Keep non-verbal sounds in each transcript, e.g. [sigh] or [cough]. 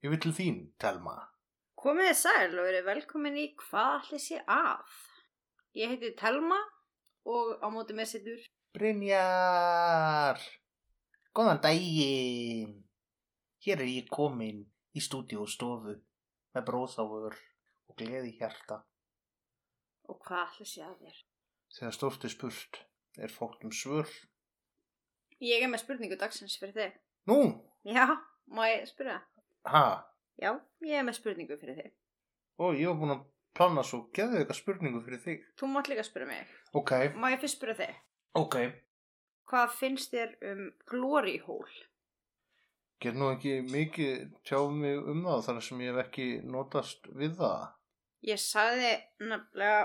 Ég vil til þín, Telma. Komið þið sæl og verið velkomin í Hvað allir sé að? Ég heiti Telma og á móti með sittur Brynjar, góðan daginn. Hér er ég komin í stúdíu og stofu með bróðsáfur og gleði hjarta. og hvað allir sé að þér? Þegar stórt er spurt, er fólk um svör. Ég er með spurningu dagsins fyrir þig. Nú, Já, má ég spyrja? Ha, Já, ég er með spurningu fyrir þig. og ég var búin að plana svo geðu eitthvað spurningu fyrir þig. Þú mátt líka spyrja mig. Ok, Má ég fyrst spyrja þig? ok. Hvað finnst þér um glory hole? Get nú ekki mikið tjáð mig um það þar sem ég hef ekki notast við það. Ég sagði nefnilega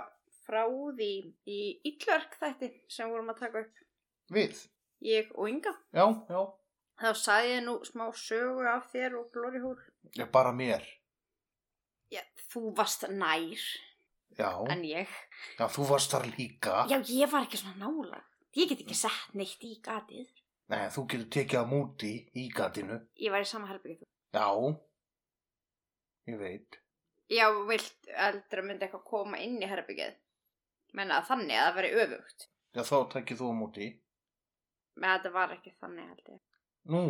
frá því í illverk þætti sem vorum að taka upp. Við? Ég og Inga. Já, já. Þá sagði ég nú smá sögu af þér og glory hole. Já, bara mér. Já, þú varst nær Já, en ég. já, þú varst þar líka. Já, ég var ekki svona nála. Ég get ekki sett neitt í gatið. Nei, þú getur tekið á múti í gatinu. Ég var í sama herbyggið. Já, ég veit. Já, vilt eldra myndi eitthvað koma inn í herbyggið. Menna þannig að það veri öfugt. Já, þá tekið þú á múti. Men þetta var ekki þannig held ég. Nú,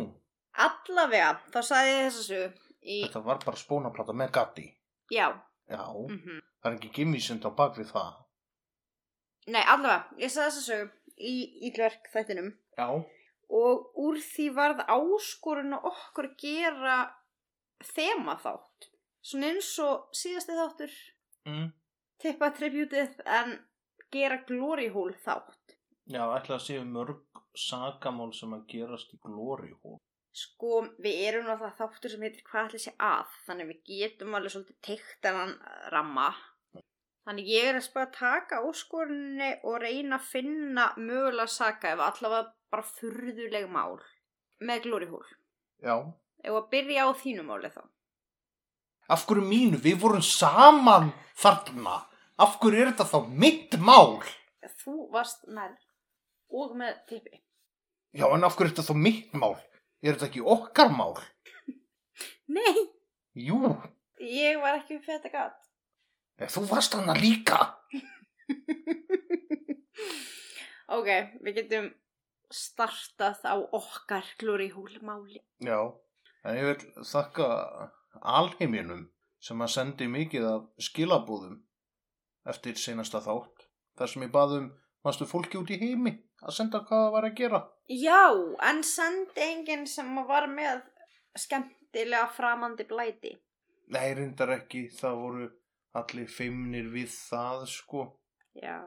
Allavega, þá sagði ég þess að sögu í... þetta var bara spónaplata með gati. Já. Já, Mm það er ekki gimmisund á bakvið það. Nei, allavega, ég sagði þess að sögu í illverk þættinum. Já. Og úr því varð áskorun að okkur gera þema þátt. Svona eins og síðasti þáttur Mm. tippa tributið en gera glory hole þátt. Já, ætla að séu mörg sagamál sem að gerast í glóri hól. Sko, við erum náttúrulega þáttur sem heitir hvað ætli sé að, þannig við getum alveg svolítið teikt hennan ramma. Þannig ég er að spara að taka óskorinni og reyna að finna mögulega saga ef allavega bara furðuleg mál með glory hole. Já. Ef að byrja á þínu máli þá. Af hverju mínu? Við vorum saman þarna. Af hverju er þetta þá mitt mál? Þú varst nær og með tippi. Já, en af hverju er þetta þá mitt mál? Er þetta ekki okkar mál? Nei, Jú, ég var ekki upp þetta gat. en þú varst hana líka. [laughs] Ok, við getum startað á okkar glory hole máli. Já, en ég vil þakka alheiminum sem að sendi mikið af skilabúðum eftir seinasta þátt. Þar sem ég baðum, mástu fólki út í heimi að senda hvað það var að gera. Já, en sendi enginn sem var með skemmtilega framandi blæti. Nei, reyndar ekki, það voru allir feimnir við það, sko, Já.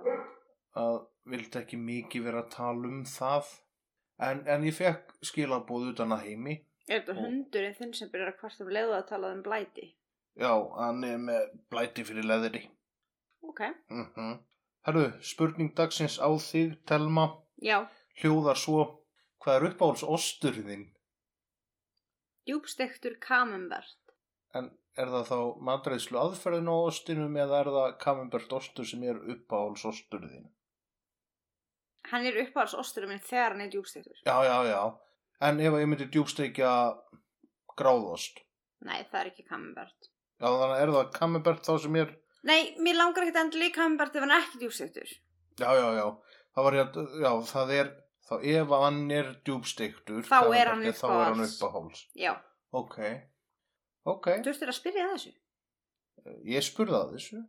að vildi ekki mikið vera að tala um það. En, en ég fekk skilabúð utan að heimi. Er þetta hundurinn þinn sem byrjar að hvart um leiðu að tala um blæti? Já, hann er með blæti fyrir leðri. Ok. Mm Herru, spurning dagsins á þig, Telma. Já, hljóðar svo hvað er uppáhalds osturinn þinn djúbstektur kamembert. en er það þá matreiðslu aðferðin á ostinum eða er það kamembert ostur sem er uppáhalds osturinn þinn Hann er uppáhalds osturinn minn þegar hann er djúbstektur. já, já, já en ef ég myndi djúbstekja gráðost Nei, það er ekki kamembert. já, þannig er það kamembert þá sem er Nei, mér langar ekkert í kamembert ef hann er ekki djúbstektur. já, já, já, það var ég að já, það er, þá ef hann er djúbstektur Þá er hann er hann uppáhalds. uppáhalds Já, ok, ok. Þú þurftir að spyrja þessu. ég spurði að þessu.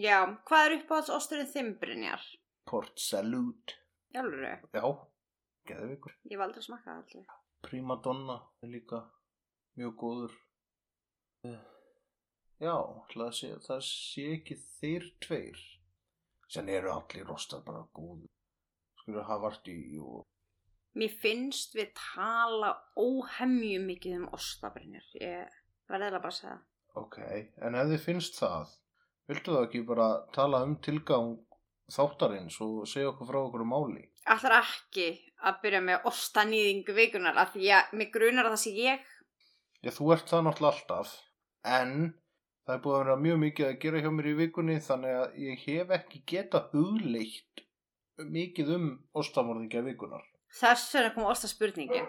Já, hvað er uppáhalds osturinn þinn, Brynjar? Port Salute Jálfur, já, geðvikur ég var aldrei smakkað alltaf. Primadonna er líka mjög góður. Eh, já, ætla að sé, það sé ekki þeir tveir sem eru allir rostar bara góður skulur hafa vart í og Mér finnst við tala óhemju mikið um ostabrinnir. Ég verði eiginlega bara að segja það. Ok, en ef þið finnst það, viltu það ekki bara tala um tilgang þáttarins og segja okkur frá okkur um máli? Ætlar ekki að byrja með ostanýðingu vikunar af því að mig grunar að það sé ég. Já, þú ert það náttúrulega alltaf, en það er búið að vera mjög mikið að gera hjá mér í vikunni þannig að ég hef ekki geta hugleitt mikið um ostamorðingja vikunar. Þess vegna kom ostaspurningin.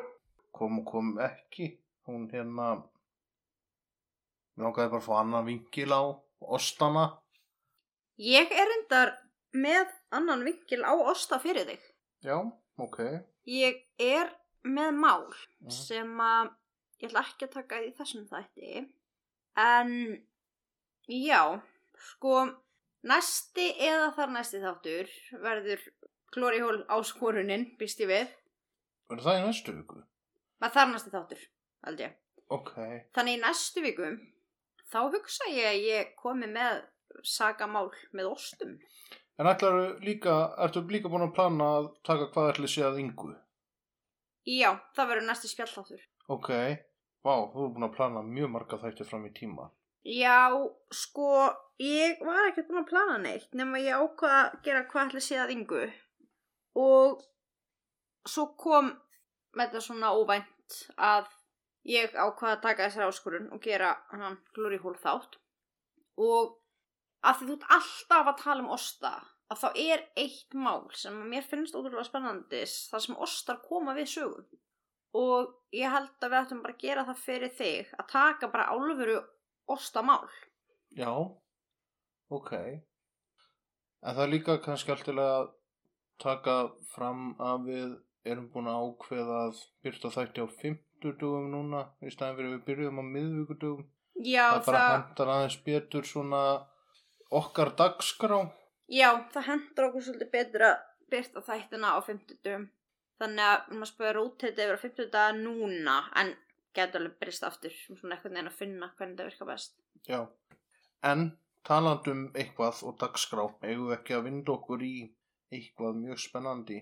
Kom og kom ekki, hún hérna, mér langaði bara að fá annan vinkil á ostana. Ég er endar með annan vinkil á osta fyrir þig. Já, ok. Ég er með mál Mm. sem að ég ætla ekki að taka í þessum þætti en já, sko næsti eða þar næsti þáttur verður glórihól áskorunin, býst ég við Verður það í næstu viku? maður þar næsti þáttur, held ég Ok. þannig í næstu viku þá hugsa ég að ég komi með sagamál með ostum En ætlar líka, ertu líka búin að plana að taka hvað ætli sé að yngu? já, það verður næsti spjallþáttur Ok. Vá, þú er búin að plana mjög marga þætti fram í tíma. Já, sko, ég var ekkert búin að plana neitt nema ég ákvað að gera hvað ætla sé að yngu og svo kom með þetta svona óvænt að ég ákvað að taka þessar áskorun og gera hann glóri hól þátt. Og að því þú ert alltaf að tala um osta að þá er eitt mál sem mér finnst ótrúlega spennandis þar sem ostar koma við sögum og ég held að við ættum bara að gera það fyrir þig að taka bara álfuru ostamál Já, ok. En það er líka kannski alltaf að taka fram að við erum búin að ákveða að byrta þætti á 50 dugum núna í staðin fyrir við byrjuðum á miðvíkudugum. Já, það bara það, hendar aðeins betur svona okkar dagskrá. já, það hendur okkur svolítið betur að byrta þættina á 50 dögum. Þannig að maður spöður út þetta yfir á 50 daga núna, en getur alveg brist aftur, um svona einhvern veginn að finna hvernig þetta virka best. Já. En talandum eitthvað og dagskrá, eigum við ekki að vinda okkur í eitthvað mjög spennandi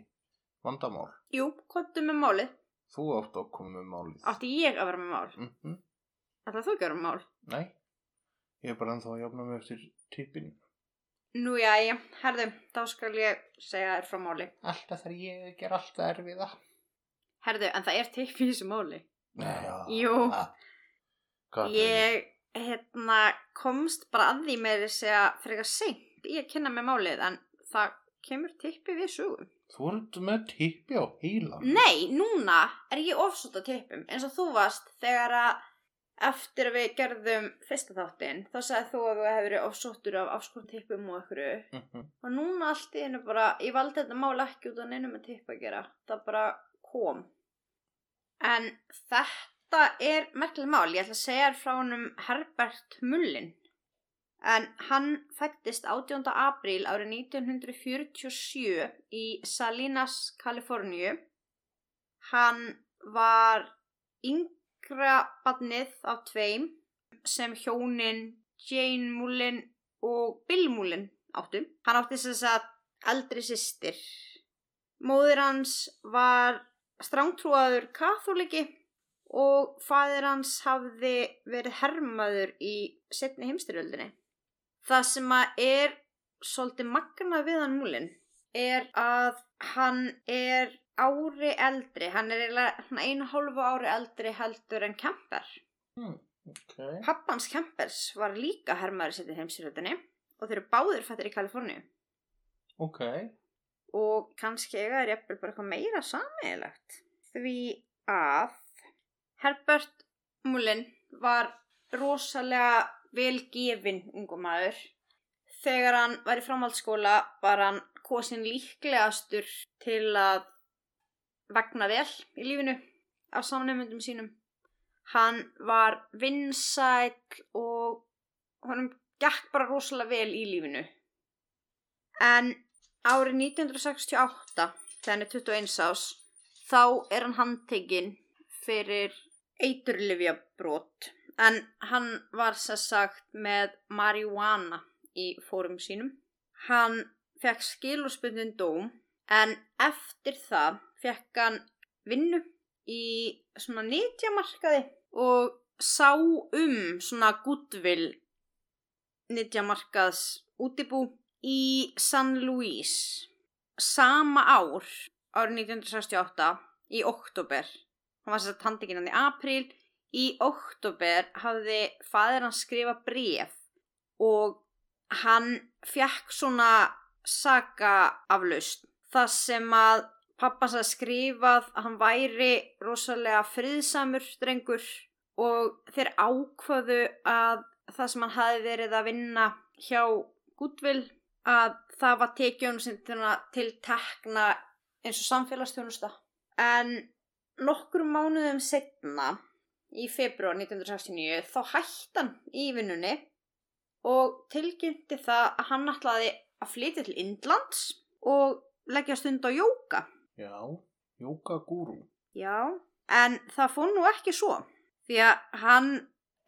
vandamál. Jú, kontum með málið. Þú átt að koma með málið. Átti ég að vera með mál? Mm Ætlaði þú ekki að vera með mál? Nei, ég er bara ennþá að jafna mig eftir tippin. Nú, já, já, herðu, þá skal ég segja þér frá máli. Alltaf þar ég að gera alltaf erfiða. Herðu, en það er teip í þessu máli. Já. Jú. Hvað Ég, hérna, komst bara að því með þess að frekar seint í að kynna með málið, en það kemur tippi við sögum. Þú ert með tippi á heilan. Nei, núna er ég ofsótt á tippum, eins og þú varst þegar að eftir að við gerðum fyrsta þáttinn, þá sagði þú að þú hefur verið ofsóttur af afskon tippum og einhverju. Mm -hmm. Og núna allt í hennu bara, ég valdi þetta mál ekki út af neinu með tipp að gera. Það bara kom. En þetta er merkileg mál. Ég ætla að segja frá honum Herbert Mullin. En hann fættist 18. apríl árið 1947 í Salinas, Kaliforníu. Hann var yngra badnið af tveim sem hjónin Jane Mullin og Bill Mullin áttu. Hann átti þess að eldri systir. Móðir hans var strángtrúaður katholiki og fadir hans hafði verið hermaður í setni heimstyrjöldinni. Það sem að er svolítið magna við hann múlin er að hann er ári eldri, hann er einu hálfu ári eldri heldur en Kemper. Mm, ok. Pappans Kempers var líka hermaður í setni heimstyrjöldinni og þeir eru báðir fættir í Kaliforníu. Ok. Og kannski eiga þér jafnvel bara eitthvað meira sammeðilegt því að Herbert Mullin var rosalega velgefin ungum maður. Þegar hann var í framhaldsskóla var hann kosin líklegastur til að vegna vel í lífinu af samnefndum sínum. Hann var vinsæll og honum gekk bara rosalega vel í lífinu. En Árið 1968, þegar hann er 21 ás, þá er hann handtekinn fyrir eiturlifjabrót. En hann var sér sagt með marihuana í fórum sínum. Hann fekk skilurspundin dóm, en eftir það fekk hann vinnu í svona nýtjamarkaði og sá um svona goodwill nýtjamarkaðs útibú í San Luis sama ár árið 1968 í oktober hann var að handikinn hann í apríl. Í oktober hafði fadir hann skrifa bref og hann fekk svona saga aflaust það sem að pappans að skrifað að hann væri rosalega friðsamur drengur og þeir ákvaðu að það sem hann hafi verið að vinna hjá Goodwill að það var tekið til tekna eins og samfélagsstjónusta en nokkrum mánuðum setna í februar 1969 þá hætti hann í vinnunni og tilkynnti það að hann ætlaði að flytja til Indlands og leggja stund á jóka. Já, jókagúrú. Já, en það fór nú ekki svo því að hann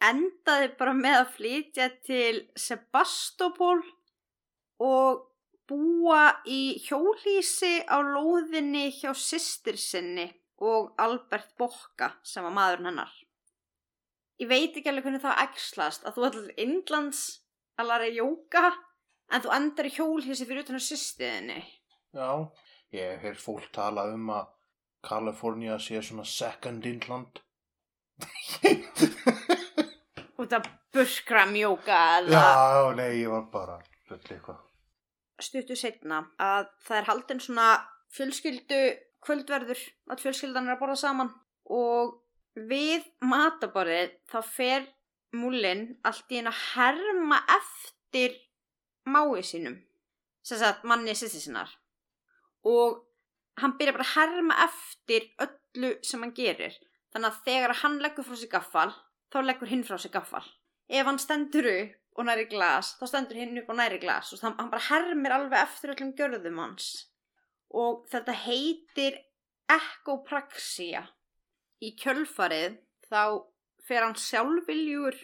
endaði bara með að flytja til Sebastopol og búa í hjólísi á lóðinni hjá sýstir sinni og Albert Bokka sem var maðurinn hennar. Ég veit ekki alveg hvernig það ægslast að þú ætlaði Indlands að læra jóka en þú endar í hjólísi fyrir utan á sýstiðinni. Já, ég hef fólk tala um að Kalifornia sé svona second Indland. Út af buskram jóka eða... Já, nei, ég var bara full eitthvað. stuttu setna að það er haldin svona fjölskyldu kvöldverður að fjölskyldan er að borða saman. Og við mataborðið þá fer múlin allt í einu að herma eftir mái sínum sem sagt manni sýsti sinnar. Og hann byrja bara að herma eftir öllu sem hann gerir. Þannig að þegar hann leggur frá sig gaffal þá leggur hinn frá sig gaffal. Ef hann stendur upp og næri glas, þá stendur hinn upp og næri glas og hann, hann bara hermir alveg eftir öllum gjörðum hans. Og þetta heitir ekopraxia í kjölfarið þá fer hann sjálfviljur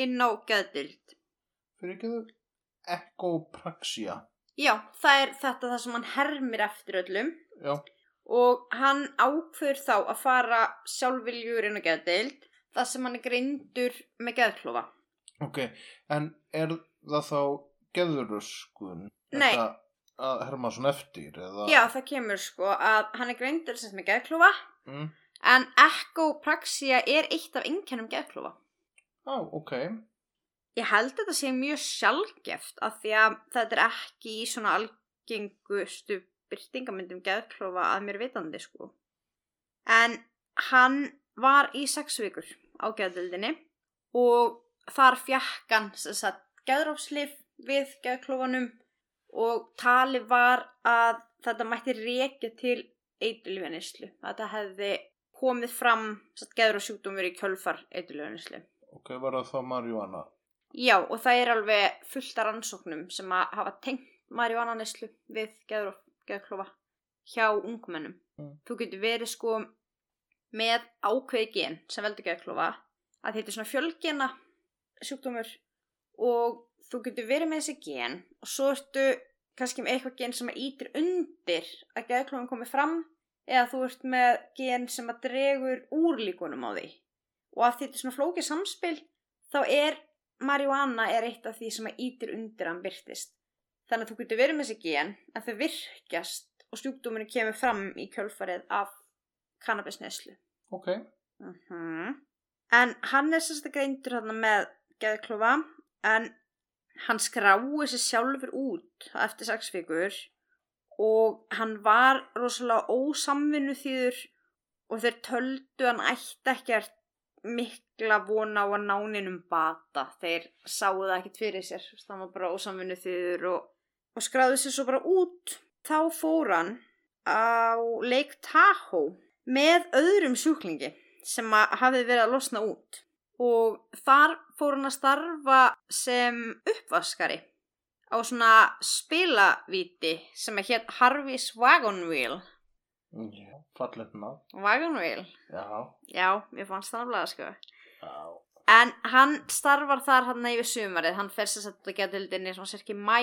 inn á geðdild Fyrir ekki þau ekopraxia. já, það er þetta það sem hann hermir eftir öllum. Já, og hann ákveður þá að fara sjálfviljur inn á geðdild það sem hann er greindur með geðklofa ok. En er það þá geðuröskun? Nei. Þetta Að herma svona eftir eða? já, það kemur sko að hann er greindur sem sagt með geðklofa Mm. En ekopraxia er eitt af einkennum geðklofa. Á, ok. Ég held að þetta sé mjög sjálfgeft af því að þetta er ekki í svona algengustu byrtingamyndum geðklofa að mér vitandi sko. En hann var í sex vikur á geðdildinni og þar fjekk hann sem sagt geðrófslif við geðklofanum og tali var að þetta mætti reykja til eitulífanislu. Þetta hefði komið fram geðrófsjúkdómur í kjölfar eitulífanislu. Ok, var það þá marihuana? Já, og það er alveg fullt af rannsóknum sem að hafa tengt marihuananislu við geðróf, geðklofa hjá ungmennum. Mm. Þú getur verið sko með ákveði gen sem veldur geðklofa að þetta er svona fjölgena sjúkdómur og þú getur verið með þessi gen og svo ertu kannski með eitthvað gen sem að ítir undir að geðklofan komi fram eða þú ert með gen sem að dregur úr líkunum á því og að þetta er svona flókið samspil þá er marihuana er eitt af því sem að ítir undir að hann byrtist þannig að þú getur verið með þessi gen en þau virkjast og sjúkdóminu kemur fram í kjölfarið af kannabisneslu Ok. Mhm. En hann er sérst að greindur hann með geðklofa en hann skrái sér sjálfur út eftir sex vikur og hann var rosalega ósamvinnu þýður og þeir töldu hann ætti ekkert mikla vona á að náninum bata. Þeir sáu það ekkert fyrir sér það var bara ósamvinnu þýður og, og skráði sér svo bara út. Þá fór hann á Lake Tahoe með öðrum sjúklingi sem hafði verið að losna út og þar fór hann að starfa sem uppvaskari á svona spilavíti sem að hétt Harvey's Wagon Wheel Já, fallið nafn. Wagon Wheel, Já. já, ég fannst það náttúrulega sko Já. en hann starfar þar hann yfir sumarið hann fer sér satt að geta hildinni svona sérki mæ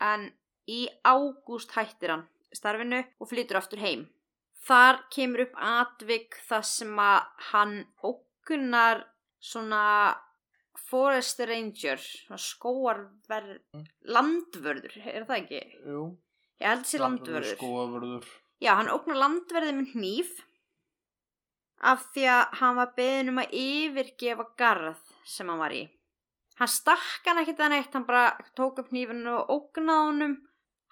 en í ágúst hættir hann starfinu og flytur aftur heim þar kemur upp atvik þar sem að hann ókunnar svona forest ranger, skóarverð, landvörður, er það ekki? Jú. Ég held sér landvörður. Skóavörður. Já, hann ógnar landverði með hníf af því að hann var beðin um að yfirgefa garð sem hann var í. Hann stakk hann ekkert að neitt, hann bara tók upp hnífinu og ógnaði honum.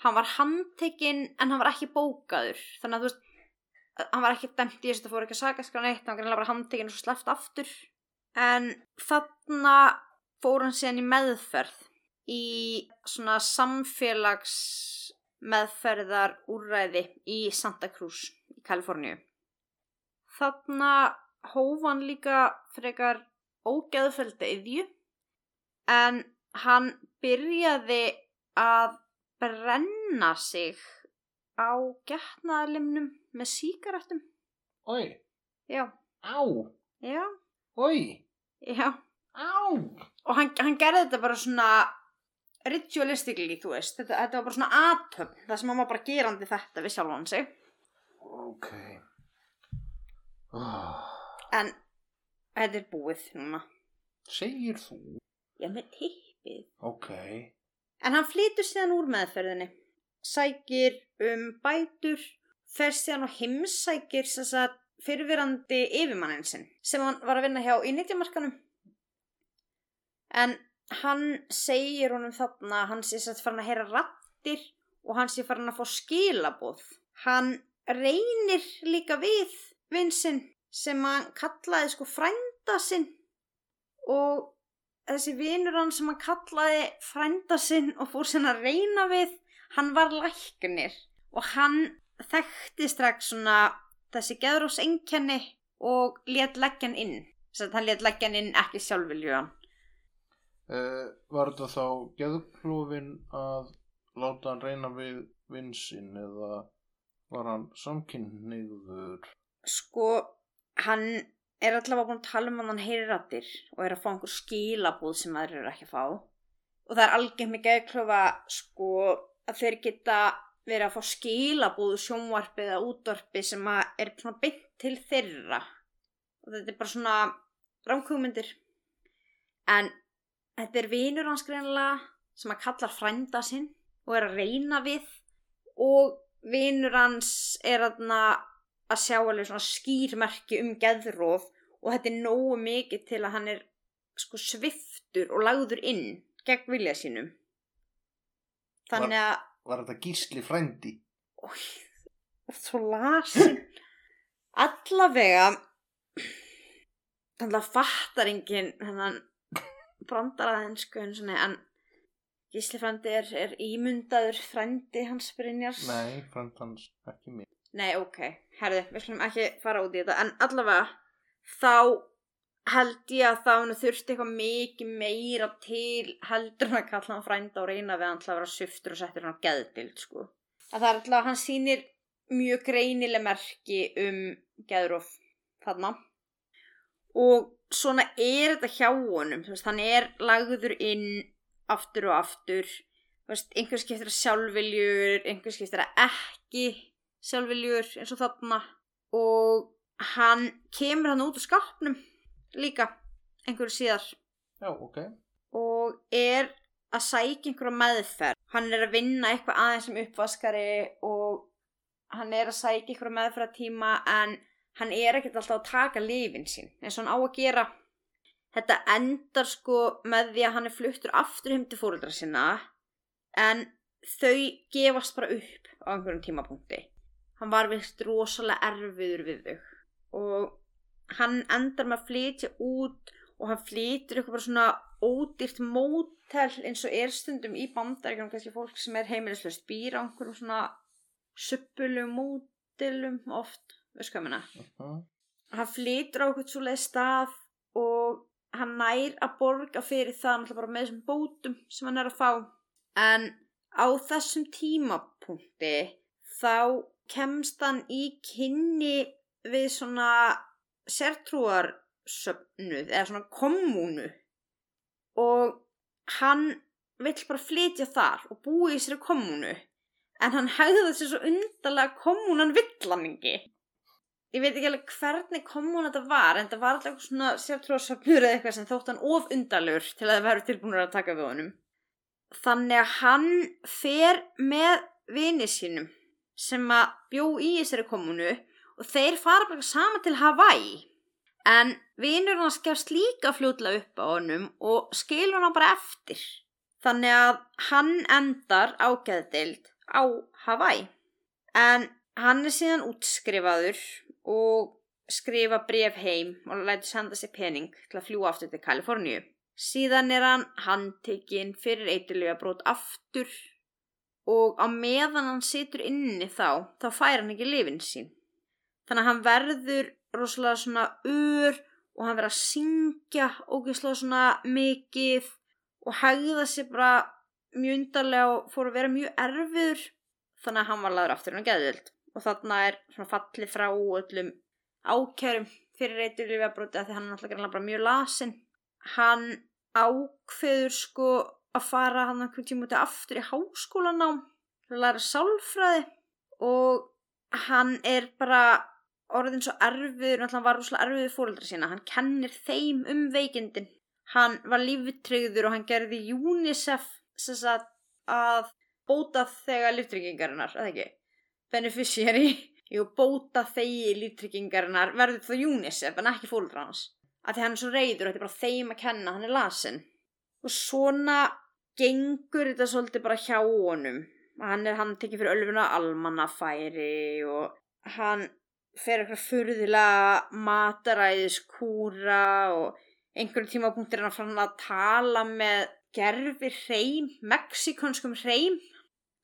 Hann var handtekinn en hann var ekki bókaður. Þannig að þú veist, hann var ekki dæmt í þess að það fór ekki að sagaskra neitt, hann var bara handtekinn og svo sleppt aftur. En þarna fór hann síðan í meðferð í svona samfélags meðferðar úrræði í Santa Cruz í Kaliforníu. Þarna hóf hann líka frekar ógeðfelda yðju en hann byrjaði að brenna sig á getnaðalimnum með síkaretum. Oi. Já, Á. já, Oi. já. Á. Og hann, hann gerði þetta bara svona ritualistically, þú veist. Þetta, þetta var bara svona atöfn, það sem hann var bara gerandi þetta við sjálfan sig. Ok. Oh. En þetta er búið núna. Segir þú? Já, með tippið. Ok. En hann flytur síðan úr meðferðinni, sækir um bætur, fer síðan og heimsækir þess að fyrirvirandi yfirmannin sinn sem hann var að vinna hjá í nýttjamarkanum. En hann segir honum þarna hann sé satt farin að heyra rattir og hann sé farin að fá skilaboð. Hann reynir líka við vinsinn sem hann kallaði sko frænda sinn og þessi vinur hann sem hann kallaði frænda sinn og fór sinna að reyna við, hann var læknir og hann þekkti strax svona þessi geðrós einkenni og let leggja hann inn. Þess að hann let leggja hann inn ekki sjálfviljugan. Uh, var þetta þá geðklófin að láta hann reyna við vinsinn eða var hann samkynniður? Sko, hann er allavega búin að tala um að hann heyri rættir og er að fá einhver skilabúð sem aðrir eru ekki að fá. Og það er algengt með geðklöfa, sko, að þeir geta verið að fá skilabúð úr sjónvarpi eða útvarpi sem er svona beint til þeirra. Og þetta er bara svona rámkugmyndir. En þetta er vinur hans greinlega sem að kallar frænda sinn og er að reyna við og vinur hans er aðna að sjá alveg svona skýrmerki um geðróf og þetta er nógu mikið til að hann er sko sviftur og lagður inn gegn vilja sínum. Þannig að, Var þetta gísli frændi? ói, það er svo lasin. [laughs] Allavega, þannig að fattar enginn hennan brandaraðinsku en svona, en Gísli frændi er, er ímundaður frændi hans Brynjars. Nei, frænd hans ekki mér. Nei, ok, herði, við skulum ekki fara út í þetta, en allavega þá held ég að það þurfti eitthvað mikið meira til heldur en að kalla hann frænda og reyna við hann til að vera sviftur og settir hann á geðdild, sko. Að það er alltaf að hann sýnir mjög greinileg merki um geðróf þarna. Og svona er þetta hjá honum, hann er lagður inn aftur og aftur, þú veist, einhver skiptir að sjálfviljur, einhver skiptir að ekki sjálfviljur eins og þarna. Og hann kemur hann út úr skápnum líka einhverju síðar. Já, ok. og er að sækja einhverja meðferð. Hann er að vinna eitthvað aðeins sem uppvaskari og hann er að sækja einhverja meðferðartíma en hann er ekkert alltaf að taka lifin sín eins og hann á að gera. Þetta endar sko með því að hann er fluttur aftur heim til fóreldra sinna en þau gefast bara upp á einhverjum tímapunkti. Hann var vist rosalega erfiður við þau. Og hann endar með að flytja út og hann flytur eitthvað bara svona ódýrt mótel eins og er stundum í bandaríkjum kannski fólk sem er heimilislaust býr á einhverjum svona suppulum mótelum oft, veist hvað meina? Uh hann flytur á eitthvað svo leið stað og hann nær að borga fyrir það bara með þessum bótum sem hann er að fá. En á þessum tímapunkti þá kemst hann í kynni við svona sértrúarsöfnuð eða svona kommunu og hann vill bara flytja þar og búi í sér kommunu en hann hegða sér svo undarlega kommunan vill hann ekki ég veit ekki alveg hvernig komun þetta var en það var alltaf svona sértrúarsöfnur eða eitthvað sem þótt hann of undalur til að það verður tilbúinur að taka við honum. Þannig að hann fer með vini sínum sem að bjó í þessari komunu og þeir fara bara saman til Hawaii. En vinur hans gefst líka fljótlega upp á honum og skilur hann bara eftir. Þannig að hann endar ágæðdild á Hawaii. En hann er síðan útskrifaður og skrifa bref heim og læti senda sér pening til að fljúa aftur til Kaliforníu. Síðan er hann handtekinn fyrir eitthulega brot aftur og á meðan hann situr inni þá þá fær hann ekki lifin sín þannig að hann verður rosalega svona ur og hann verður að syngja ógeðslega svona mikið og hegða sér bara mjög undarlega og fór að vera mjög erfiður. Þannig að hann var laður aftur að geðvild og þarna er svona fallið frá öllum ákjörum fyrir reytur lífjabróti að því hann er alltaf bara mjög lasin hann ákveður sko að fara hann einhvern tíma út aftur í háskólanám að læra sálfræði og hann er bara orðin svo erfiður, hann var rosalega erfiður fóröldra sína, hann kennir þeim um veikindin, hann var lífitrygður og hann gerði UNICEF sagt, að bóta þegar líftryggingarinnar, eða ekki? Beneficiary, [laughs] jú bóta þegi líftryggingarinnar verður það UNICEF en ekki fóröldra hans. Að því hann er svo reyður og þetta er bara þeim að kenna, hann er lasin og svona gengur þetta svolítið bara hjá honum. Hann er hann tekið fyrir ölfuna almannafæri og hann fer eitthvað furðilega mataræðiskúra og einhverjum tímapunktir er hann fann að tala með gerfi hreim, mexikanskum hreim.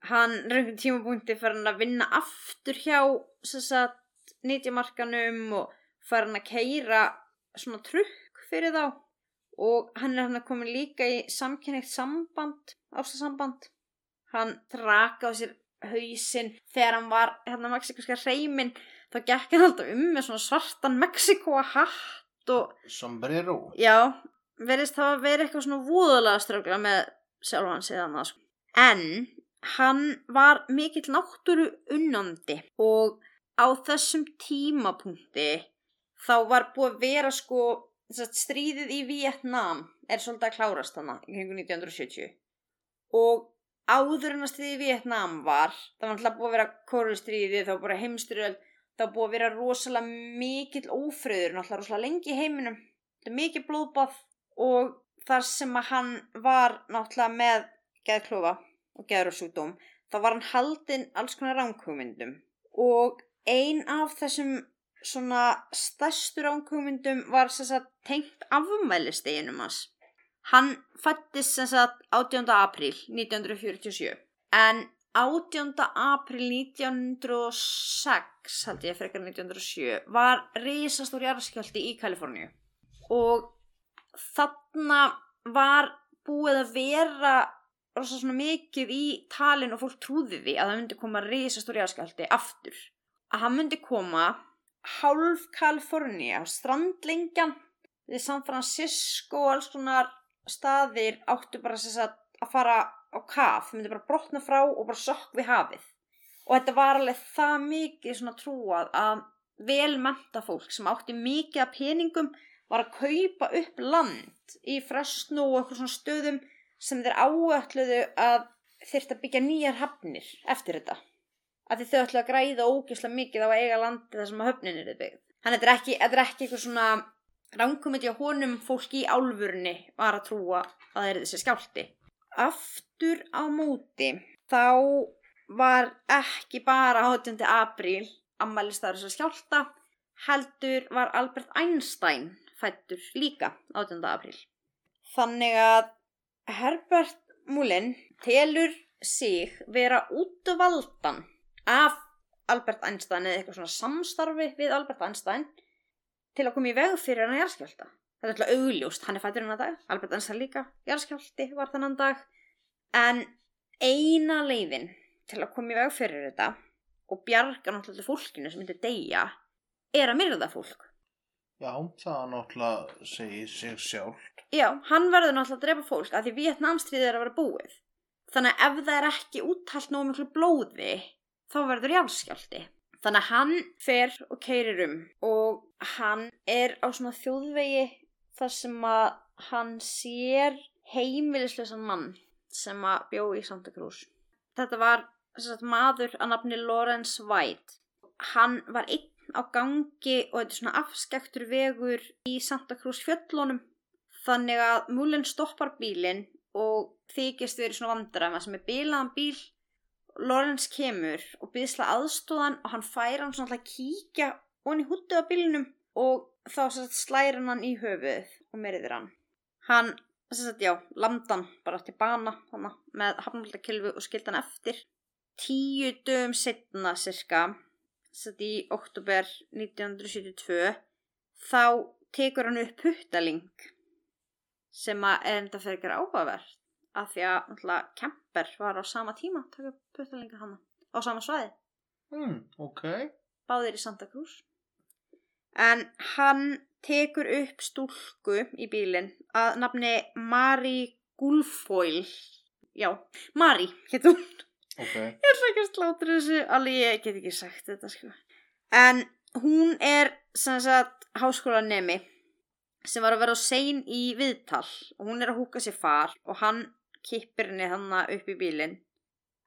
Hann er einhverjum tímapunktir fann hann að vinna aftur hjá nýtjamarkanum og fann hann að keira svona trukk fyrir þá. Og hann er hann að koma líka í samkynneitt samband, ástasamband hann draka á sér hausinn þegar hann var hérna mexikanska hreimin þá gekk hann alltaf um með svona svartan Mexiko hatt og sombrero. Já, verðist það að vera eitthvað svona vúðulega strögla með sjálfan síðan það sko. en hann var mikill náttúru unnandi og á þessum tímapunkti þá var búið að vera sko stríðið í Vietnam er svolítið að klárast þannig í kringu 1970 og áður en að stríðið í Vietnam var það var alltaf búið að vera kóruðstríðið þá bara heimstyrjöld þá búið að vera rosalega mikill ófröður náttúrulega rosalega lengi í heiminum. Þetta er mikið blóðbáð og þar sem að hann var náttúrulega með geðklofa og geðursjúkdóm þá var hann haldinn alls konar ránkugmyndum og ein af þessum svona stærstur ránkugmyndum var sagt, tengt afmælisteginum hans. Hann fættist 18. apríl 1947 en 18. april 1906 held ég frekar 1907 var risastór jarðskjálti í Kaliforníu og þarna var búið að vera rosa svona mikið í talin og fólk trúði því að það myndi koma risastór jarðskjálti aftur að hann myndi koma hálf Kaliforníu strandlingjan við San Francisco og alls konar staðir áttu bara að fara á kaf, þau myndi bara brotna frá og bara sokk við hafið. Og þetta var alveg það mikið svona trúað að velmenta fólk sem átti mikið af peningum var að kaupa upp land í frestnú og eitthvað svona stöðum sem þeir áökluðu að þurft að byggja nýjar hafnir eftir þetta. Að þið þau ætlu að græða ógislega mikið á að eiga landi þar sem að höfnin er byggð. Þannig að þetta er ekki, eitthvað svona ránkumiti á honum fólk í álfurni var að trúa að það er þessi skjálti aftur á móti þá var ekki bara 18. apríl ammælistaður þess að skjálta heldur var Albert Einstein fættur líka 18. apríl þannig að Herbert Mullin telur sig vera útvaldan af Albert Einstein eða eitthvað svona samstarfi við Albert Einstein til að koma í veg fyrir hann að járskjálta þetta er alltaf augljóst, hann er fættur hennar dag Albert Einstein líka, jarðskjálti var þannan dag. En eina leiðin til að koma í veg fyrir þetta og bjarga náttúrulega fólkinu sem myndir deyja er að myrða fólk. Já, það náttúrulega segir sig sjálf Já, hann verður náttúrulega að drepa fólk að því Vietnamstríðið er að vera búið. Þannig að ef það er ekki úttalt nógu miklu blóði þá verður járskjálti Þannig að hann fer og keirir um og hann er á svona þjóðvegi þar sem að hann sér heimilislausan mann sem að bjó í Santa Cruz. Þetta var sagt, maður að nafni Lawrence White. Hann var einn á gangi og þetta er svona afskektur vegur í Santa Cruz fjöllunum. Þannig að múlinn stoppar bílinn og þykist verið svona vandræma sem er bílaðan bíl. Lawrence kemur og byrðsla aðstóðan og hann fær hann svona að kíkja onni hútið á bílinnum og þá slæri hann í höfuð og meriðir hann. Hann, þess að já, landan bara til bana hana, með hafnaldakilfu og skilt hann eftir. Tíu dögum setna cirka, þess að í oktober 1972, þá tekur hann upp puttaling sem að er enda fyrir ekki áhugavert af því að náttúrulega Kemper var á sama tíma að taka puttalinga hana á sama svæði. Hmm, ok. Báðir í Santa Cruz. En hann tekur upp stúlku í bílinn að nafni Mari Gulfoil. Já, Mari, hétt hún. Ok. Ég ætla ekki að slátra þessu, alveg ég get ekki sagt þetta sko. En hún er sem sagt háskólanemi sem var að vera á sein í viðtal og hún er að húka sér far og hann kippir henni hann upp í bílinn.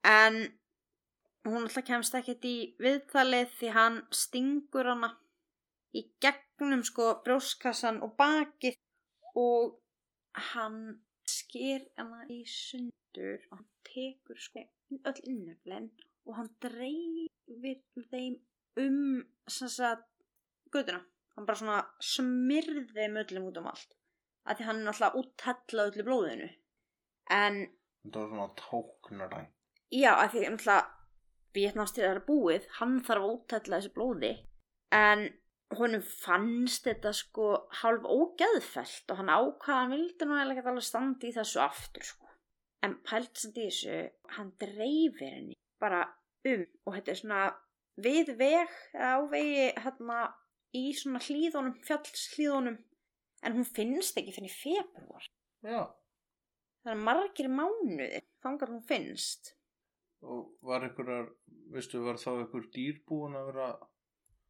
En hún alltaf kemst ekkert í viðtalið því hann stingur hana í gegnum sko brjóskassan og bakið og hann sker hana í sundur og hann tekur sko öll innöflin og hann dreifir þeim um göduna. Hann bara svona smyrði þeim öllum út um allt. Af því hann er náttúrulega úttella öllu blóðinu. En Þetta var svona tóknaræn. já, af því náttúrulega Vietnamstyrðar er búið, hann þarf að úttella þessu blóði. En honum fannst þetta sko hálf ógeðfelt og hann ákvaða hann vildi nú eða ekki alveg standa í þessu aftur sko. En pælt í þessu, hann dreifir henni bara um og þetta er svona við veg eða á vegi hérna í svona hlýðunum, fjallshlýðunum en hún finnst ekki fyrir februar. Já. Það er margir mánuði þangar hún finnst. Og var einhverjar, veistu, var þá einhver dýr búin að vera...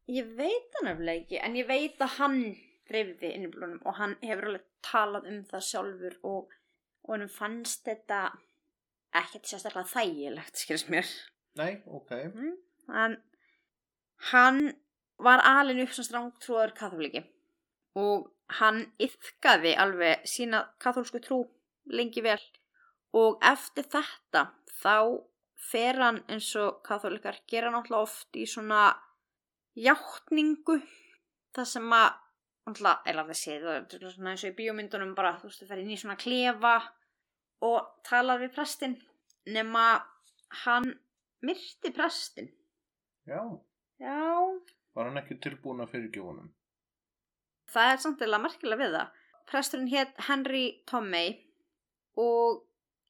Ég veit það nefnilega ekki, en ég veit að hann reyfði inn í blónum og hann hefur alveg talað um það sjálfur og, og hann fannst þetta ekkert sérstaklega þægilegt, skilst mér. Nei, ok. Mm. En hann var alin upp sem strángtrúar katholiki og hann yfkaði alveg sína katholsku trú lengi vel og eftir þetta þá fer hann eins og katholikar gera náttúrulega oft í svona hjáttningu það sem að eða séð það er svona eins og í bíómyndunum bara þú veist, það fer inn í svona klefa og talar við prestin nema hann myrti prestin Já. já, Var hann ekki tilbúin að fyrirgefa honum? það er samt eða merkilega við það presturinn hétt Henry Tomei og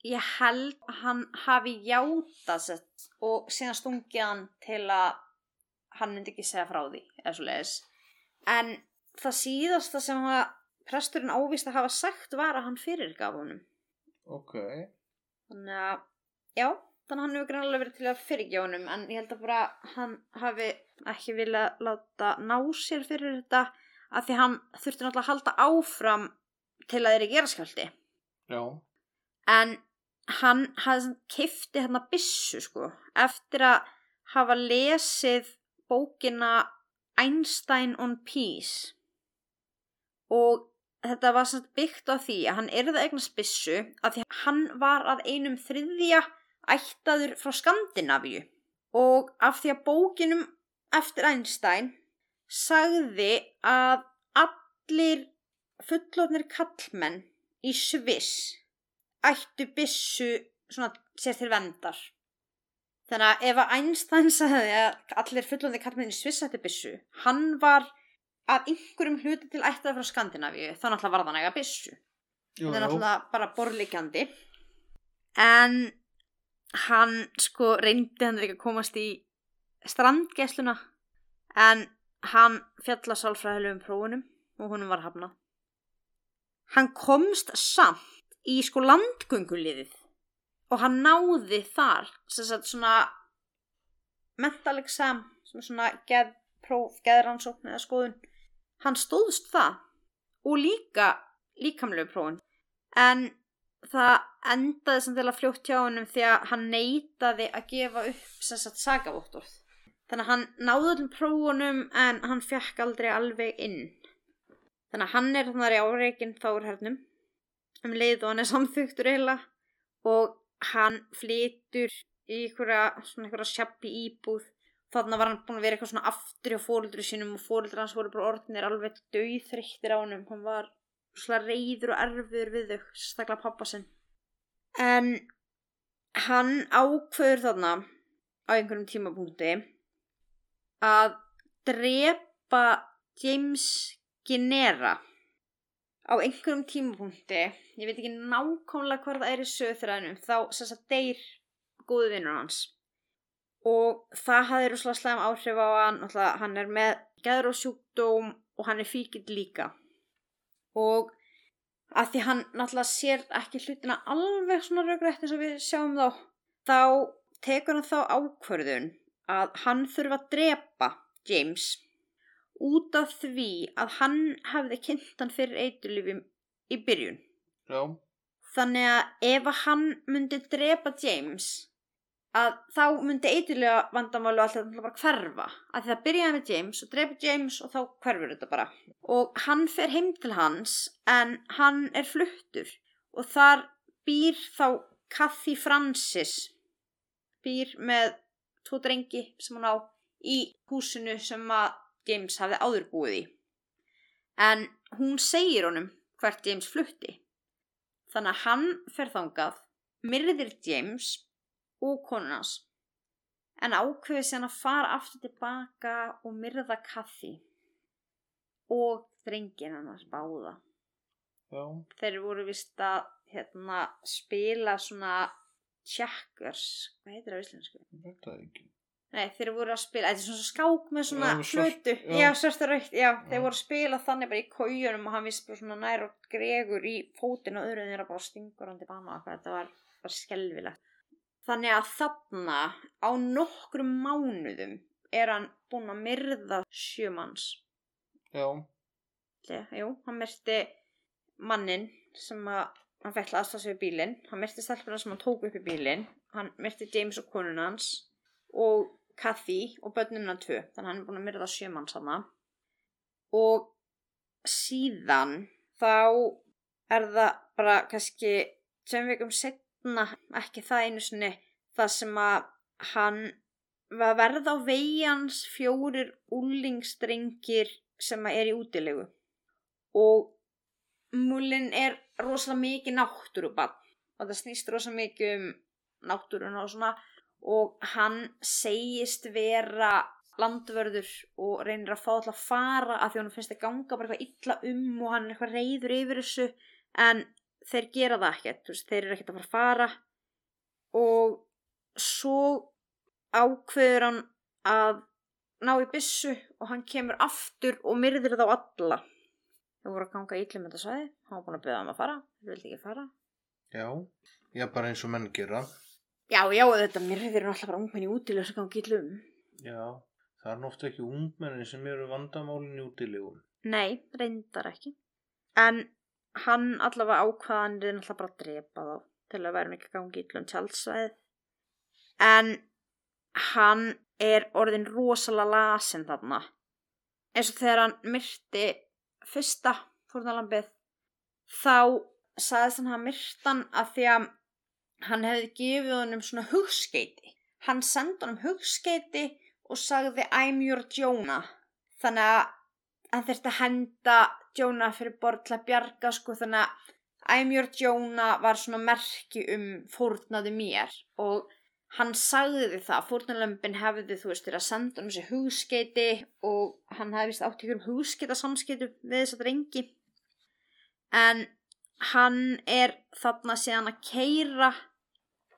ég held hann hafi játað sett og síðan stungið hann til að hann myndi ekki segja frá því eða svo leiðis en það síðasta sem að presturinn ávist að hafa sagt var að hann fyrirgaf honum Ok. þannig að já, þannig að hann hefur greinlega verið til að fyrirgefa honum en ég held að bara hann hafi ekki viljað láta ná sér fyrir þetta af því hann þurfti náttúrulega að halda áfram til að þeirri gera skjálti Já. en hann hafði kifti hérna byssu sko eftir að hafa lesið bókina Einstein on Peace og þetta var samt byggt á því að hann erði eignast byssu af því að hann var að einum þriðja ættaður frá Skandinavíu og af því að bókinum eftir Einstein sagði að allir fullotnir kallmenn í Sviss ættu byssu svona sér til vendar. Þannig að ef að Einstein [laughs] sagði að allir fullotnir kallmenn í Sviss ættu byssu, hann var að einhverjum hluti til ættaður frá Skandinavíu, þá náttúrulega var það næga. Jú, Þetta er náttúrulega bara borlíkjandi. En hann sko reyndi hann ekki að komast í strandgesluna en hann fjalla sálfræðilegum prófunum og honum var hafnað. Hann komst samt í sko landgönguliðið og hann náði þar sem sagt svona mental exam sem er svona geðpróf, geðrannsókn eða skoðun. Hann stóðst það og líka líkamlegu prófun en það endaði sem til að fljótt hjá honum því að hann neitaði að gefa upp sem sagt sagavóttorð þannig að hann náði öllum prófunum en hann fekk aldrei alveg inn. Þannig að hann er þannig áreikin þá er hernum. Um leið og hann er samþugtur eiginlega. Og hann flytur í einhverja svona einhverja sjappi íbúð. Þannig var hann búin að vera eitthvað svona aftur hjá fóruldru sínum og fóruldru hans voru bara orðinir alveg dauðþryktir á honum. Hann var svona reyður og erfiður við þau stakla pappa sinn. En hann ákveður þarna á einhverjum tímapunkti að drepa James Genera á einhverjum tímapunkti ég veit ekki nákvæmlega hvað það er í söðþræðinum þá sess að deyr góðu vinnur hans. Og það hafði rúslega slæm áhrif á hann Náttúrulega, hann er með gæður og sjúkdóm og hann er fíkild líka. Og að því hann náttúrulega sér ekki hlutina alveg svona raugrætt eins og við sjáum þá þá tekur hann þá ákvörðun að hann þurfa að drepa James út af því að hann hefði kynnt hann fyrir eitulífum í byrjun. Já, þannig að ef hann myndi drepa James að þá myndi eitulega vandamálu alltaf bara hverfa. Að það byrjaði með James og drepa James og þá hverfur þetta bara. Og hann fer heim til hans en hann er fluttur. Og þar býr þá Kathy Francis býr með tvo drengi sem hún á í húsinu sem að James hafði áður búið í. En hún segir honum hvert James flutti. Þannig að hann fer þangað myrðir James og konunans en ákveði sér að fara aftur tilbaka og myrða Kathy og drengin hennar báða. Já, þeir voru vist að hérna, spila svona checkers. Hvað heitir það á íslensku? ég veit það ekki. Nei, þeir voru að spila, þetta er svona skák með svona hlutu, já. já, svart og raukt, já, þeir Já. voru að spila þannig bara í kójunum og hann vist bara svona nær og gregur í fótinn og öðru þeirra bara stingur hann til bana og þetta var bara skelfilegt. Þannig að þarna á nokkrum mánuðum er hann búinn að myrða sjömanns. Já, Jú, hann myrti mannin sem að hann fekk aðstæða sig við bílinn, hann myrti stelpuna sem hann tók upp í bílinn, hann myrti James og konun hans og Kathy og börnunna tvö, þannig að hann er búinn að myrða sjömanns hana og síðan þá er það bara kannski sem vikum setna, ekki það einu sinni, það sem að hann var að verða á vegi hans fjórir úlingstrengir sem að er í útilegu. Og múlin er rosalega mikið náttúrubann og það snýst rosalega mikið um náttúruna og svona og hann segist vera landvörður og reynir að fá alltaf að fara af því hann finnst að ganga bara eitthvað illa um og hann er eitthvað reyður yfir þessu en þeir gera það ekkert veist, þeir eru ekkert að fara að fara. Og svo ákveður hann að ná í byssu og hann kemur aftur og myrðir þá alla. Þau voru að ganga ítlum þetta svæði hann var búin að byrja um að fara þau vildi ekki fara. Já, já, bara eins og menn gera. Já, já, þetta myrðir er alltaf bara ungmenni útilega sem ganga ítlum Já, það er náttúrulega ekki ungmenni sem eru vandamálin í útilegum. nei, reyndar ekki. En hann allavega ákvaðan er alltaf bara að drepa þá til að vera ekki að ganga ítlum tjaldsvæði en hann er orðin rosalega lasin þarna. Eins og þegar hann myrti fyrsta fórnalambið þá sagðist hann að myrtan að því að hann hefði gefið honum svona hugskeiti hann sendi honum hugskeiti og sagði I'm your Jonah. Þannig að hann þurfti að henda Jonah fyrir borð til að bjarga sko þannig að I'm your Jonah var svona merki um fórnaði mér. Og hann sagði það, fórnalömpin hefði þú veist verið að senda hann þessi hugskeiti og hann hefði vist átt ykkur hugsketa samskeitu við þess að drengi. En hann er þarna síðan að keira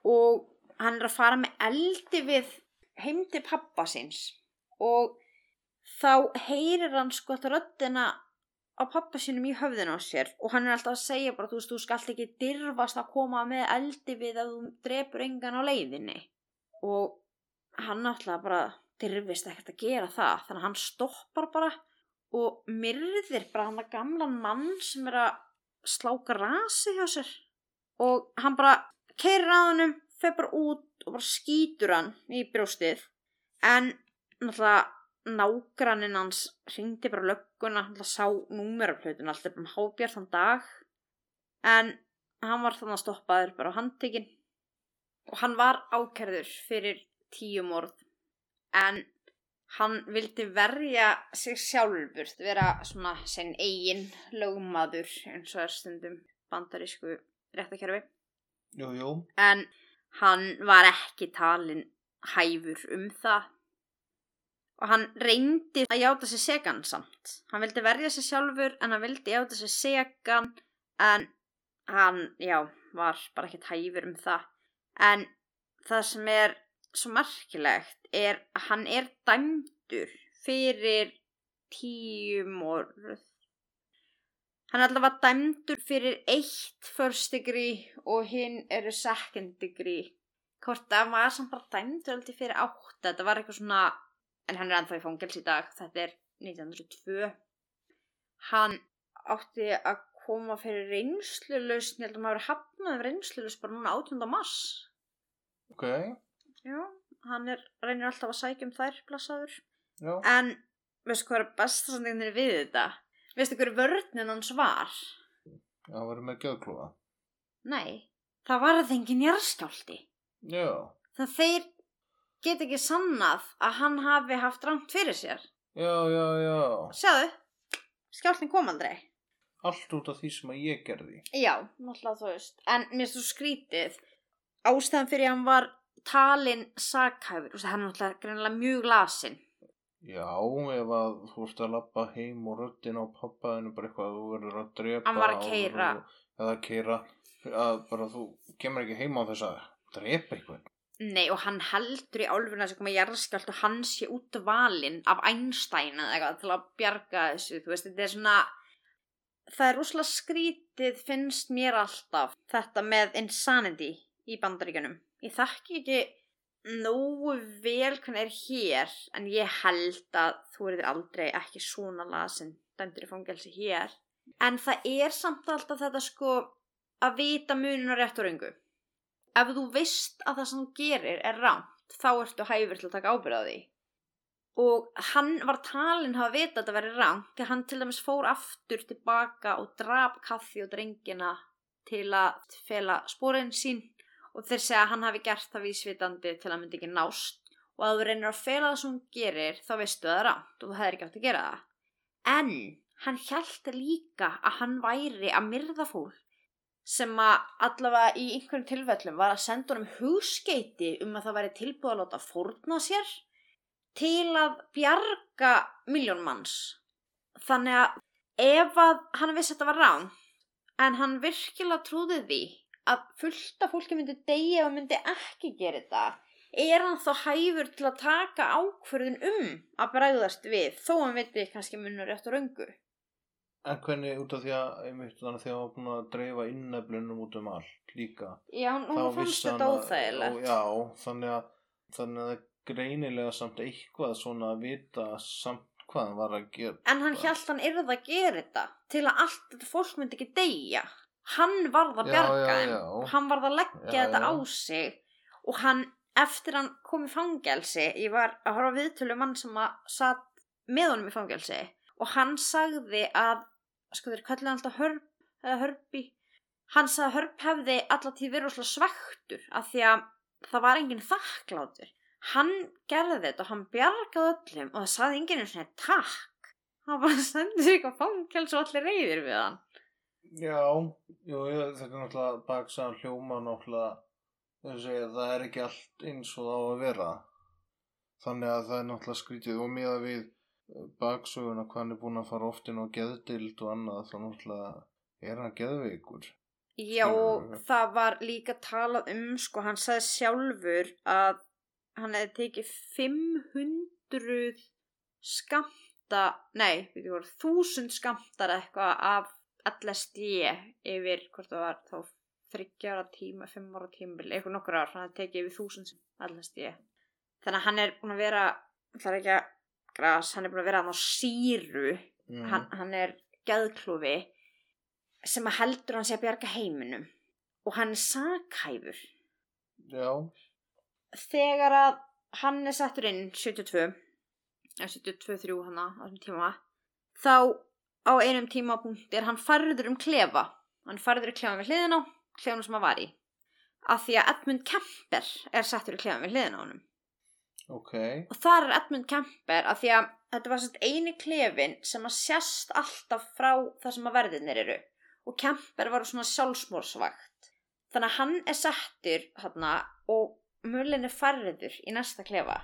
og hann er að fara með eldi við heim til pappa síns. Og þá heyrir hann sko að röddina á pappa sínum í höfðinu á sér og hann er alltaf að segja bara þú veist þú skalt ekki dirfast að koma með eldi við að þú drepur engan á leiðinni. Og hann alltaf bara dirfist ekkert að gera það þannig að hann stoppar bara og myrðir bara hann að gamlan mann sem er að slá grasi hjá sér. Og hann bara keirir að hannum, fer bara út og bara skýtur hann í brjóstið. En náttúrulega nágranninn hans hringdi bara lögguna, náttúrulega sá númeraflötun alltaf um hábjart þann dag. En hann var þannig að stoppaður bara á handtekinn. Og hann var ákerður fyrir tíu morð. En hann vildi verja sig sjálfur vera svona sinn eigin lögmaður eins og er stundum bandarísku réttakerfi Jú, jú. en hann var ekki talin hæfur um það. Og hann reyndi að játa sig segan samt. Hann vildi verja sig sjálfur en hann vildi játa sig segan en hann, já, var bara ekkert hæfur um það. En það sem er svo merkilegt er að hann er dæmdur fyrir tíu morð. Hann er allavega dæmdur fyrir eitt first degree og hinn eru second degree. Hvort að var samt bara dæmdur aldrei fyrir átta, þetta var eitthvað svona en hann er ennþá í fangels í dag þetta er 1902 hann átti að koma fyrir reynslulust ég held að maður hafnaði reynslulust bara núna 18. mars. Ok, já, hann er, reynir alltaf að sækja um þær blessaður. Já. en veistu hvað er besta sannleiknir við þetta? Veistu hver vörninn hans var? Það var með gjöðklúða. nei, það var það engin jarðskjálti Já, það þeir get ekki sannað að hann hafi haft rangt fyrir sér. Já, já, já. sjáðu, skjáltin kom aldrei. Allt út af því sem að ég gerði. Já, náttúrulega þú veist. En mér svo skrítið. Ástæðan fyrir hann var talin sakhæfur, hann er náttúrulega greinilega mjög lasin Já, ef að þú ert að lappa heim og röddin á pappaðinu bara eitthvað að þú verður að drepa Hann var að keyra. Eða keira að bara þú kemur ekki heim á þess að drepa eitthvað Nei, og hann heldur í álfuna sem koma jarðskjálft og hann sé út valinn af Einstein eða eitthvað til að bjarga þessu, þú veist, þetta er svona það er rosalega skrítið finnst mér alltaf þetta með insanity í bandaríkjunum ég þekki ekki nógu vel hvernig er hér en ég held að þú erið aldrei ekki svona lasin dæmdur í fangelsi hér. En það er samt alltaf þetta sko að vita munin og rétt og röngu. Ef þú veist að það sem þú gerir er rámt þá ertu hæfur til að taka ábyrða því. Og hann var talin hafa vita að þetta veri rámt því hann til dæmis fór aftur tilbaka og drap kaffi og drengina til að fela spórin sín og þeir segja að hann hafi gert það vísvitandi til að myndi ekki nást og að þú reynir að fela það sem hún gerir þá veistu að það rámt og þú hefur ekki átt að gera það en hann held líka að hann væri að myrða fólk sem að allavega í einhverjum tilfellum var að senda honum hugskeiti um að það væri tilbúið að láta fórna sér til að bjarga miljón manns. Þannig að ef að hann vissi að þetta var rán en hann virkilega trúði því að fullta fólki myndi deyja og myndi ekki gera þetta er hann þá hæfur til að taka ákvörðun um að bregðast við þó hann viti kannski munur rétt og röngu. En hvernig út af því að einmitt þannig að því að hann var búin að dreifa inneflunum út um allt líka Já, nú Þá fannst þetta óþægilegt. Já, þannig að þannig að það er greinilega samt eitthvað svona að vita samt hvað hann var að gera En hann hjælt hann yrði að gera þetta til að allt þetta fólk myndi ekki deyja. Hann varð að Já, bjarga já, þeim. já. Hann varð að leggja Já, þetta já. á sig og hann, eftir hann kom í fangelsi, ég var að horfa viðtölu mann sem að satt með honum í fangelsi og hann sagði að, sko þeir kallið alltaf hörp eða hörpi, hann sagði að hörp hefði alla tíð verið svona svektur af því að það var enginn þakklátur. Hann gerði þetta og hann bjargaði öllum og það sagði enginn einu svona takk. Hann bara [laughs] sendur eitthvað fangelsi og allir reyðir við hann. Já, jú, þetta er náttúrulega baksaðan hljóma náttúrulega þess að það er ekki allt eins og það á að vera. Þannig að það er náttúrulega skrítið. Og miða við eh, baksöguna hvað hann er búin að fara oft inn á geðdild og annað þá náttúrulega er hann geðveikur. Já, og Skilurðu? það var líka talað um, sko, hann sagði sjálfur að hann hefði tekið 500 skamta, nei, við þú voru, 1000 skamtar eitthvað af LSD yfir, hvort það var þá þryggjára tíma, fimm ára tíma, eitthvað nokkur ár, hann hefði tekið yfir 1000 LSD. Þannig að hann er búin að vera það er ekki að gras, hann er búin að vera á síru Mm. hann, hann er geðklofi sem að heldur hann sé að bjarga heiminum og hann er sakhæfur Já, þegar að hann er settur inn 72 eða 72-3 hann á þessum tíma þá á einum tímapunkti er hann farður um klefa. Hann farður í klefa við hliðin á klefanum sem hann var í. Af því að Edmund Kemper er settur í klefa við hliðin á honum. Ok. og þar er Edmund Kemper af því að þetta var sérst eini klefin sem að sérst alltaf frá það sem að verðinir eru. Og Kemper var svona sjálfsmórsvakt þannig að hann er settur hana, og mullin er færður í næsta klefa.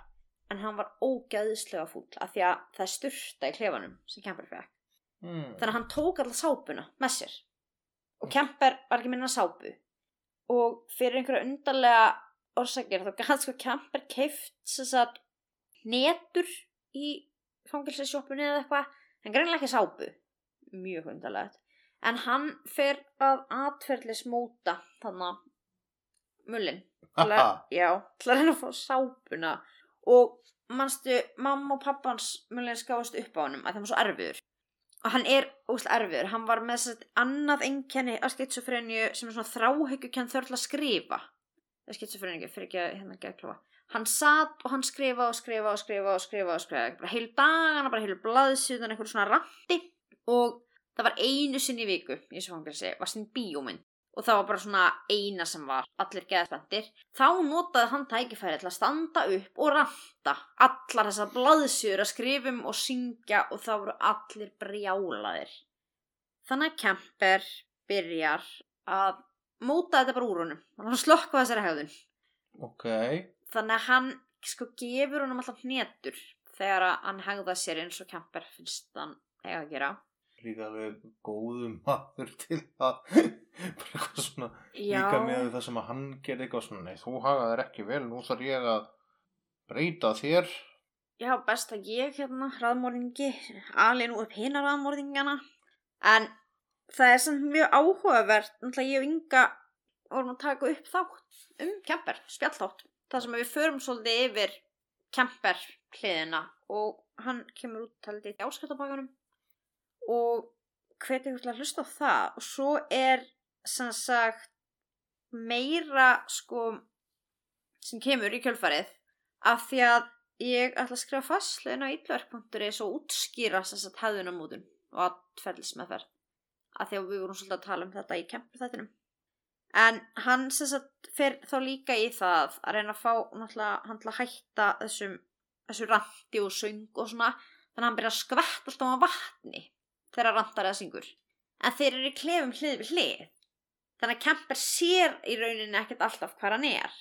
En hann var ógæðislega fúll af því að það er styrta í klefanum sem Kemper fekk Mm. þannig að hann tók alltaf sápuna með sér. Og Kemper var ekki minna sápu. Og fyrir einhverja undarlega orsakir þá gæði sko Kemper keift að netur í fangilsesjópunni eða eitthvað. En greinlega ekki sápu. Mjög undarlegt. En hann fer að atferðlis móta þannig að mullin að, já, til að reyna að fá sápuna. Og manstu mamma og pappans mullin skáast upp á honum að það var svo erfiður og hann er óslega erfiður. Hann var með að annað einkenni af skitsofrenju sem er svona þráhyggjukenn þörla að skrifa. Það skitsofrenju fyrir ekki að hérna geðklofa. Hann satt og hann skrifa og skrifa og skrifa og skrifa og skrifa bara heilu dagana, bara heilu blaðsíðan einhverju svona randi og það var einu sinni í viku í þessu fangelsi var sinni bíómynd og það var bara svona eina sem var allir geðspendir þá notaði hann tækifæri til að standa upp og ranta. Allar þessar blaðsjur að skrifum og syngja og þá voru allir brjálaðir. Þannig að Kemper byrjar að móta þetta bara úr honum. Hann slokka þessari hegðun. Ok. þannig að hann sko gefur honum alltaf hnetur þegar að hann hegða sér eins og Kemper finnst hann eiga að gera. Líka alveg góðum maður til að bara eitthvað svona líka með það sem að hann gerði eitthvað svona nei, þú hagaðir ekki vel, nú þarf ég að breyta þér Já, best að ég hérna, raðmórðingi, alveg nú upp hina raðmórðingana. En það er samt mjög áhugavert, náttúrulega ég og Inga vorum að taka upp þátt um kemper, spjallþátt. Það sem við förum svolítið yfir kemper hliðina og hann kemur út talið í ásköldabakanum og hvetið að hlusta á það. Og svo er sem sagt meira sko sem kemur í kjölfarið af því að ég ætla að skrifa fastlegin á illverk.is og útskýra þess að hefðunamúðun og atferðlismeðferð af því að við vorum svolítið að tala um þetta í kempur þettinum en hann sem sagt fer þá líka í það að reyna að fá hann til að hætta þessum þessu randi og söng og svona þannig að hann byrja að skvettast á vatni þegar randar eða syngur. En þeir eru klefum hlið við hlið þannig að kemper sér í rauninni ekkert alltaf hvað hann er.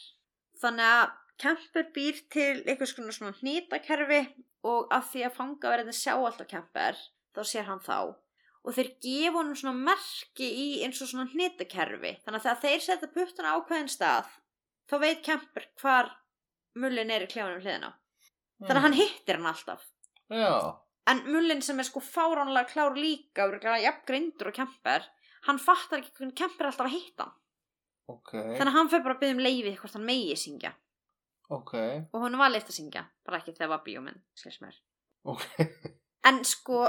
Þannig að Kemper býr til einhvers konar svona hnýtakerfi og af því að fangaverðin sjá alltaf Kemper þá sér hann þá. Og þeir gefa honum svona merki í eins og svona hnýtakerfi þannig að þegar þeir setja puttana á ákveðin stað þá veit Kemper hvar mullin er í klefunum hliðina. Þannig að hann hittir hann alltaf. Já, en mullin sem er sko fáránlega klár líka og er jafn grindur og Kemper hann fattar ekki hvernig Kemper er alltaf að hitta hann. Ok, þannig að hann fyrir bara að byggja um leiði hvort hann megi syngja. Ok, og hún var leitt að syngja bara ekki þegar var bíóminn skils mér. Ok, en sko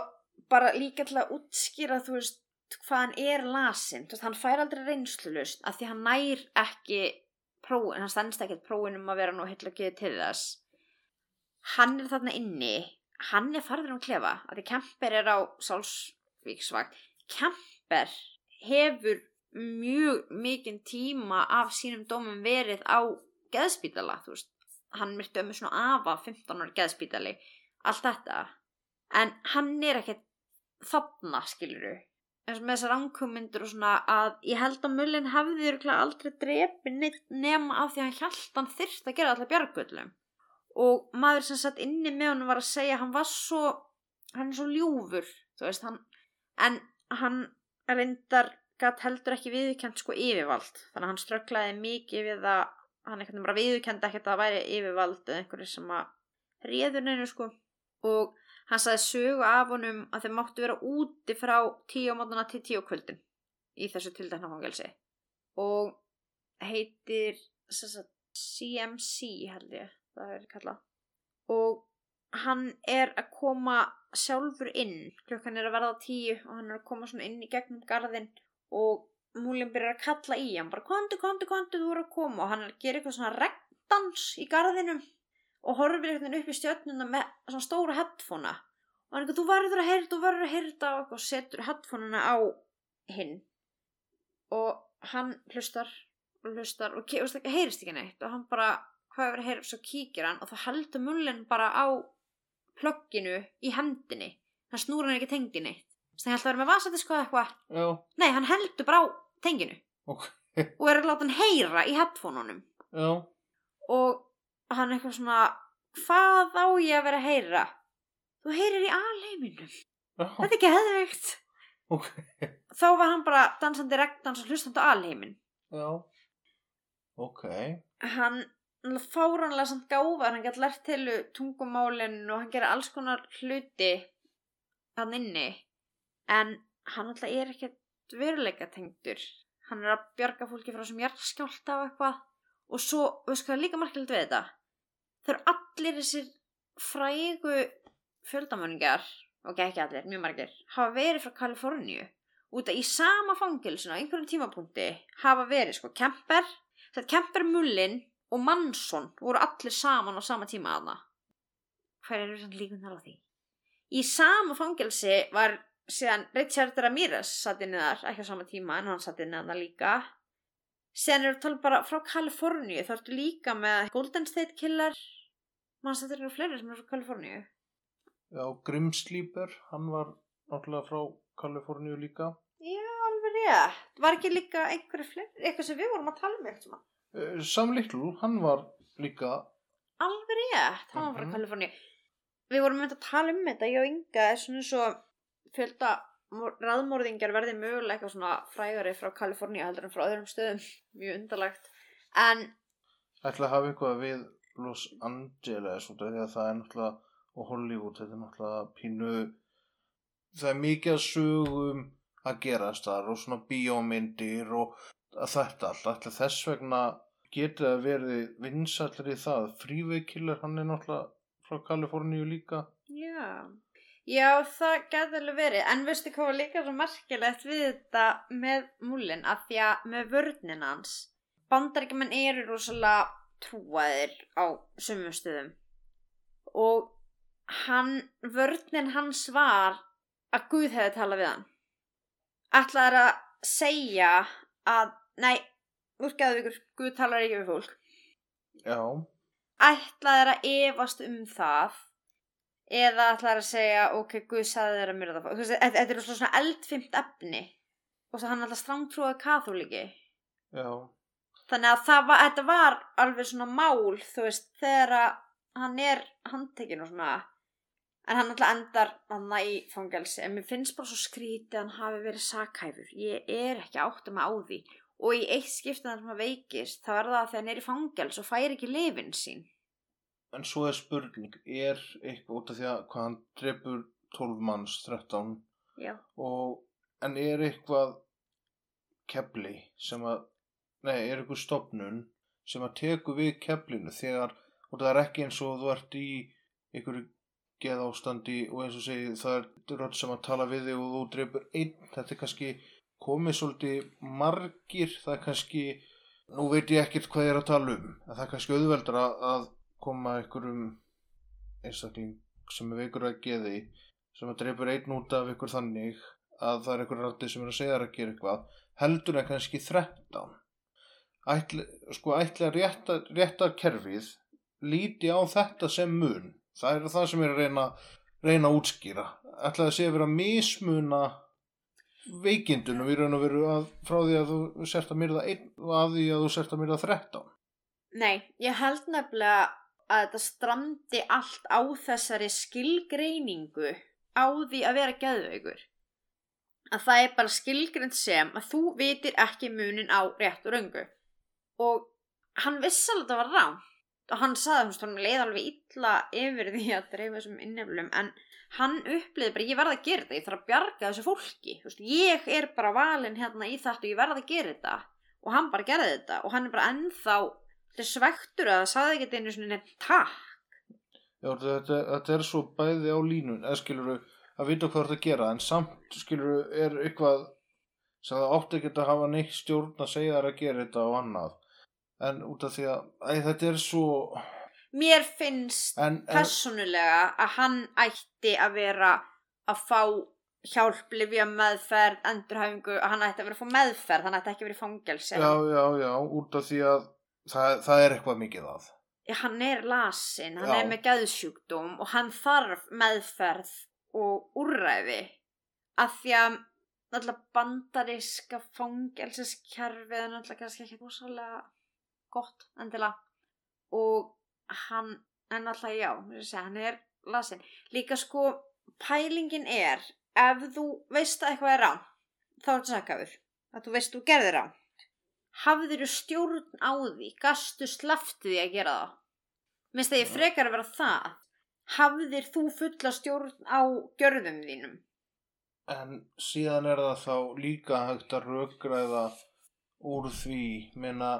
bara líka til að útskýra þú veist hvað hann er lasin veist, hann fær aldrei reynslulust af því hann nær ekki prófin, hann stendst ekki prófin um að vera nú heitla ekki til þess. Hann er þarna inni. Hann er farður um klefa af því Kemper er á sálsvíksvakt Kemper hefur mjög mikinn tíma af sínum dómum verið á geðspítala, þú veist. Hann myrti ömmu svona afa 15 ára geðspítali allt þetta. En hann er ekkert þarna skiluru eins og með þessar ánkumindur og svona að ég held að mullin hefði aldrei neitt nema af því að hann held hann þyrst að gera allar bjargöllum. Og maður sem satt inni með honum var að segja hann var svo hann er svo ljúfur þú veist hann en hann reyndar gætt heldur ekki viðkjönd sko yfirvald. Þannig að hann strögglaði mikið við að hann veginn bara viðurkendi ekkert að það væri yfirvald eða einhverju sem að réður neinu sko. Og hann sagði sögu af honum að þeir máttu vera úti frá tíu á mótana til tíu kvöldin í þessu tildækna fangelsi. Og heitir sagt, CMC held ég það er kallað. Og hann er að koma sjálfur inn. Klukkan er að verða tíu og hann er að koma svona inn í gegnum garðin og múlinn byrjar að kalla í hann. Bara kontu, kontu, kontu, þú er að koma. Og hann er gera eitthvað svona regndans í garðinum og horfir eitthvað upp í stjörnuna með svona stóra headphonea. Og hann er eitthvað, þú verður að heyrta, þú verður að heyrta og setur headphoneuna á hinn. Og hann hlustar og hlustar og heyrist ekki neitt. Og hann bara, hvað er að heyra svo kíkir hann og þá heldur mullin bara á plögginu í hendinni. Hann snúra hann ekki tenginni þannig að hann ætla að vera með vasadisk og eitthvað. Já, nei, hann heldur bara á tenginu. Ok. og er að láta hann heyra í headphoneunum. Já, og hann eitthvað svona hvað á ég að vera að heyra? Þú heyrir í alheiminum. Já, þetta er ekki hefðveikt ok. þá var hann bara dansandi regndans og hlustandi á alheimin Já, ok. hann fáranlega samt gáfar hann gæti lært til tungumálin og hann gerir alls konar hluti hann inni. En hann alltaf er ekkert veruleika tengdur. Hann er að bjarga fólki frá sem jarðskjálta og eitthvað. Og svo, veistu hvað líka markilegt við þetta? Það eru allir þessir frægu fjöldamöningar ok, ekki allir, mjög margir hafa verið frá Kaliforníu út að í sama fangilsinu á einhverjum tímapunkti hafa verið sko Kemper. Þetta Kemper Mullin og Mansson voru allir saman á sama tíma aðna hver eru svona líkundar á því? Í sama fangilsi var síðan Richard Ramirez satt inni þar, ekki á sama tíma en hann satt inni þarna líka. Síðan eru tala bara frá Kaliforníu þá ertu líka með Golden State Killer mann þetta eru fleiri sem eru frá Kaliforníu? Já, Grimsleeper, hann var náttúrulega frá Kaliforníu líka. já, alveg rétt. Var ekki líka einhverju fleiri, eitthvað sem við vorum að tala um eitthvað Sam Little, hann var líka, alveg rétt, hann var frá Mhm. Kaliforníu. Við vorum með að tala um þetta ég og Inga er svona svo fjölda raðmórðingar verði mögulega eitthvað svona frægari frá Kaliforníu heldur en frá öðrum stöðum. Mjög undarlegt. En ætla að hafa eitthvað við Los Angeles út af því að það er náttúrulega, og Hollywood, þetta er náttúrulega pínu, það er mikið að sögum að gerast þar og svona bíómyndir og þetta allt, ætla þess vegna getið að verið vinsallir í það, Freeway hann er náttúrulega frá Kaliforníu líka. já. Já það gæti alveg verið. En veistu hvað var líka svo merkilegt við þetta með múlin að því að með vörnin hans bandaríkjumenn eru rosalega trúaðir á sumum stöðum. Og hann, vörnin hans var að Guð hefði talað við hann. Ætlaði að segja að, nei, úrgæðu ykkur Guð talar ekki við fólk. Já, ætlaði að efast um það eða ætlaði að segja ok, Guð sagði þér að myrða það Þú þetta er svona eldfimt efni og svo hann alltaf strángtrúið kathóliki já, þannig að það var, þetta var alveg svona mál þú veist, þegar að hann er handtekinn og svona en hann alltaf endar hann í fangelsi. En mér finnst bara svo skrítið að hann hafi verið sakhæfur. Ég er ekki átt að maður á því og í eitt skiptið hann sem að veikist þá er það að þegar hann er í fangels og fær ekki lifin sín. En svo er spurning, er eitthvað út af því að hvað hann drefur 12 manns, 13 já, og en er eitthvað kefli sem að nei, er eitthvað stopnun sem að teku við keflinu þegar, og það er ekki eins og þú ert í einhverju geð ástandi og eins og segi það er rödd sem að tala við þig og þú drefur einn, þetta er kannski komið svolítið margir það er kannski, nú veit ég ekkert hvað ég er að tala um, það er kannski auðveldur að, koma einhverjum einstakling sem er veikur að geði sem að dreipur einn út af ykkur þannig að það er einhver rætti sem er að segja þér að gera eitthvað heldur en kannski 13 ætli, sko ætli að rétta, rétta kerfið líti á þetta sem mun. Það er það sem er að reyna reyna að útskýra. Ætli að sé að vera mismuna veikindunum í raun og veru að frá því að þú sért að myrða einn og að því að þú sért að myrða 13 nei, ég held nefnilega að þetta strandi allt á þessari skilgreiningu á því að vera geðveikur. Að það er bara skilgreind sem að þú vitir ekki munin á rétt og röngu. Og hann vissi alveg að það var rán og hann saði að hann leið alveg illa yfir því að dreifa þessum inneflum en hann uppliði bara ég verða að gera þetta, ég þarf að bjarga þessu fólki. Þú veist, ég er bara valinn hérna í þetta og ég verða að gera þetta. Og hann bara gerði þetta og hann er bara ennþá svektur að það saði ekki einu svona nefn takk. Já, þetta, þetta er svo bæði á línun, eða skilur að vita hvað þetta gera, en samt skilur er eitthvað sem það átti ekki að hafa neitt stjórn að segja þær að gera þetta og annað. En út af því að æ, þetta er svo... Mér finnst En, en, personulega að hann ætti að vera að fá hjálp, lifja meðferð, endurhæfingu, að hann ætti að vera að fá meðferð, hann ætti ekki að vera í fangelsi. já, já, já, út af því að það, það er eitthvað mikið að. Hann er lasin, hann Já. er með gæðsjúkdóm og hann þarf meðferð og úrræði af því að náttúrulega bandaríska fangelsiskerfið er náttúrulega kannski ekki búsalega gott endilega. Og hann er náttúrulega já, segja, hann er lasin líka sko pælingin er ef þú veist að eitthvað er rán þá er þetta sakafur að þú veist þú gerðir rán hafðir þú stjórn á því? Gastu slafti því að gera það? Minnst að ég frekar að vera það. Hafðir þú fulla stjórn á gjörðum þínum? En síðan er það þá líka hægt að rökgræða úr því, minna,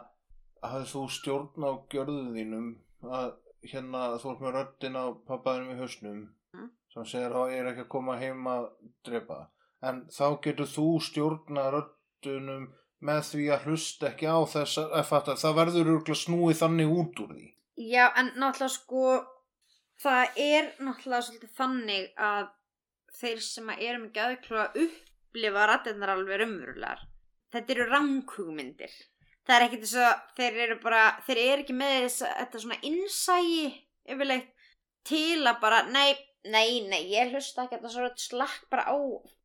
hafði þú stjórn á gjörðu þínum að hérna þú ert með röddin á pappaðinum í hausnum Mm. sem segir að ég er ekki að koma heim að drepa. En þá getur þú stjórna röddunum með því að hlusta ekki á þess að fatta, það verður örgulega snúið þannig út úr því. Já, en náttúrulega sko það er náttúrulega svolítið þannig að þeir sem að eru með gæðklóa upplifa rættinnar alveg raunverulegar. Þetta eru ranghugmyndir. Það er ekki þess að þeir eru bara, þeir eru ekki með þess að þetta svona innsægi yfirleitt til að bara, nei, nei, nei, ég hlusta ekki að það svo slakk bara á,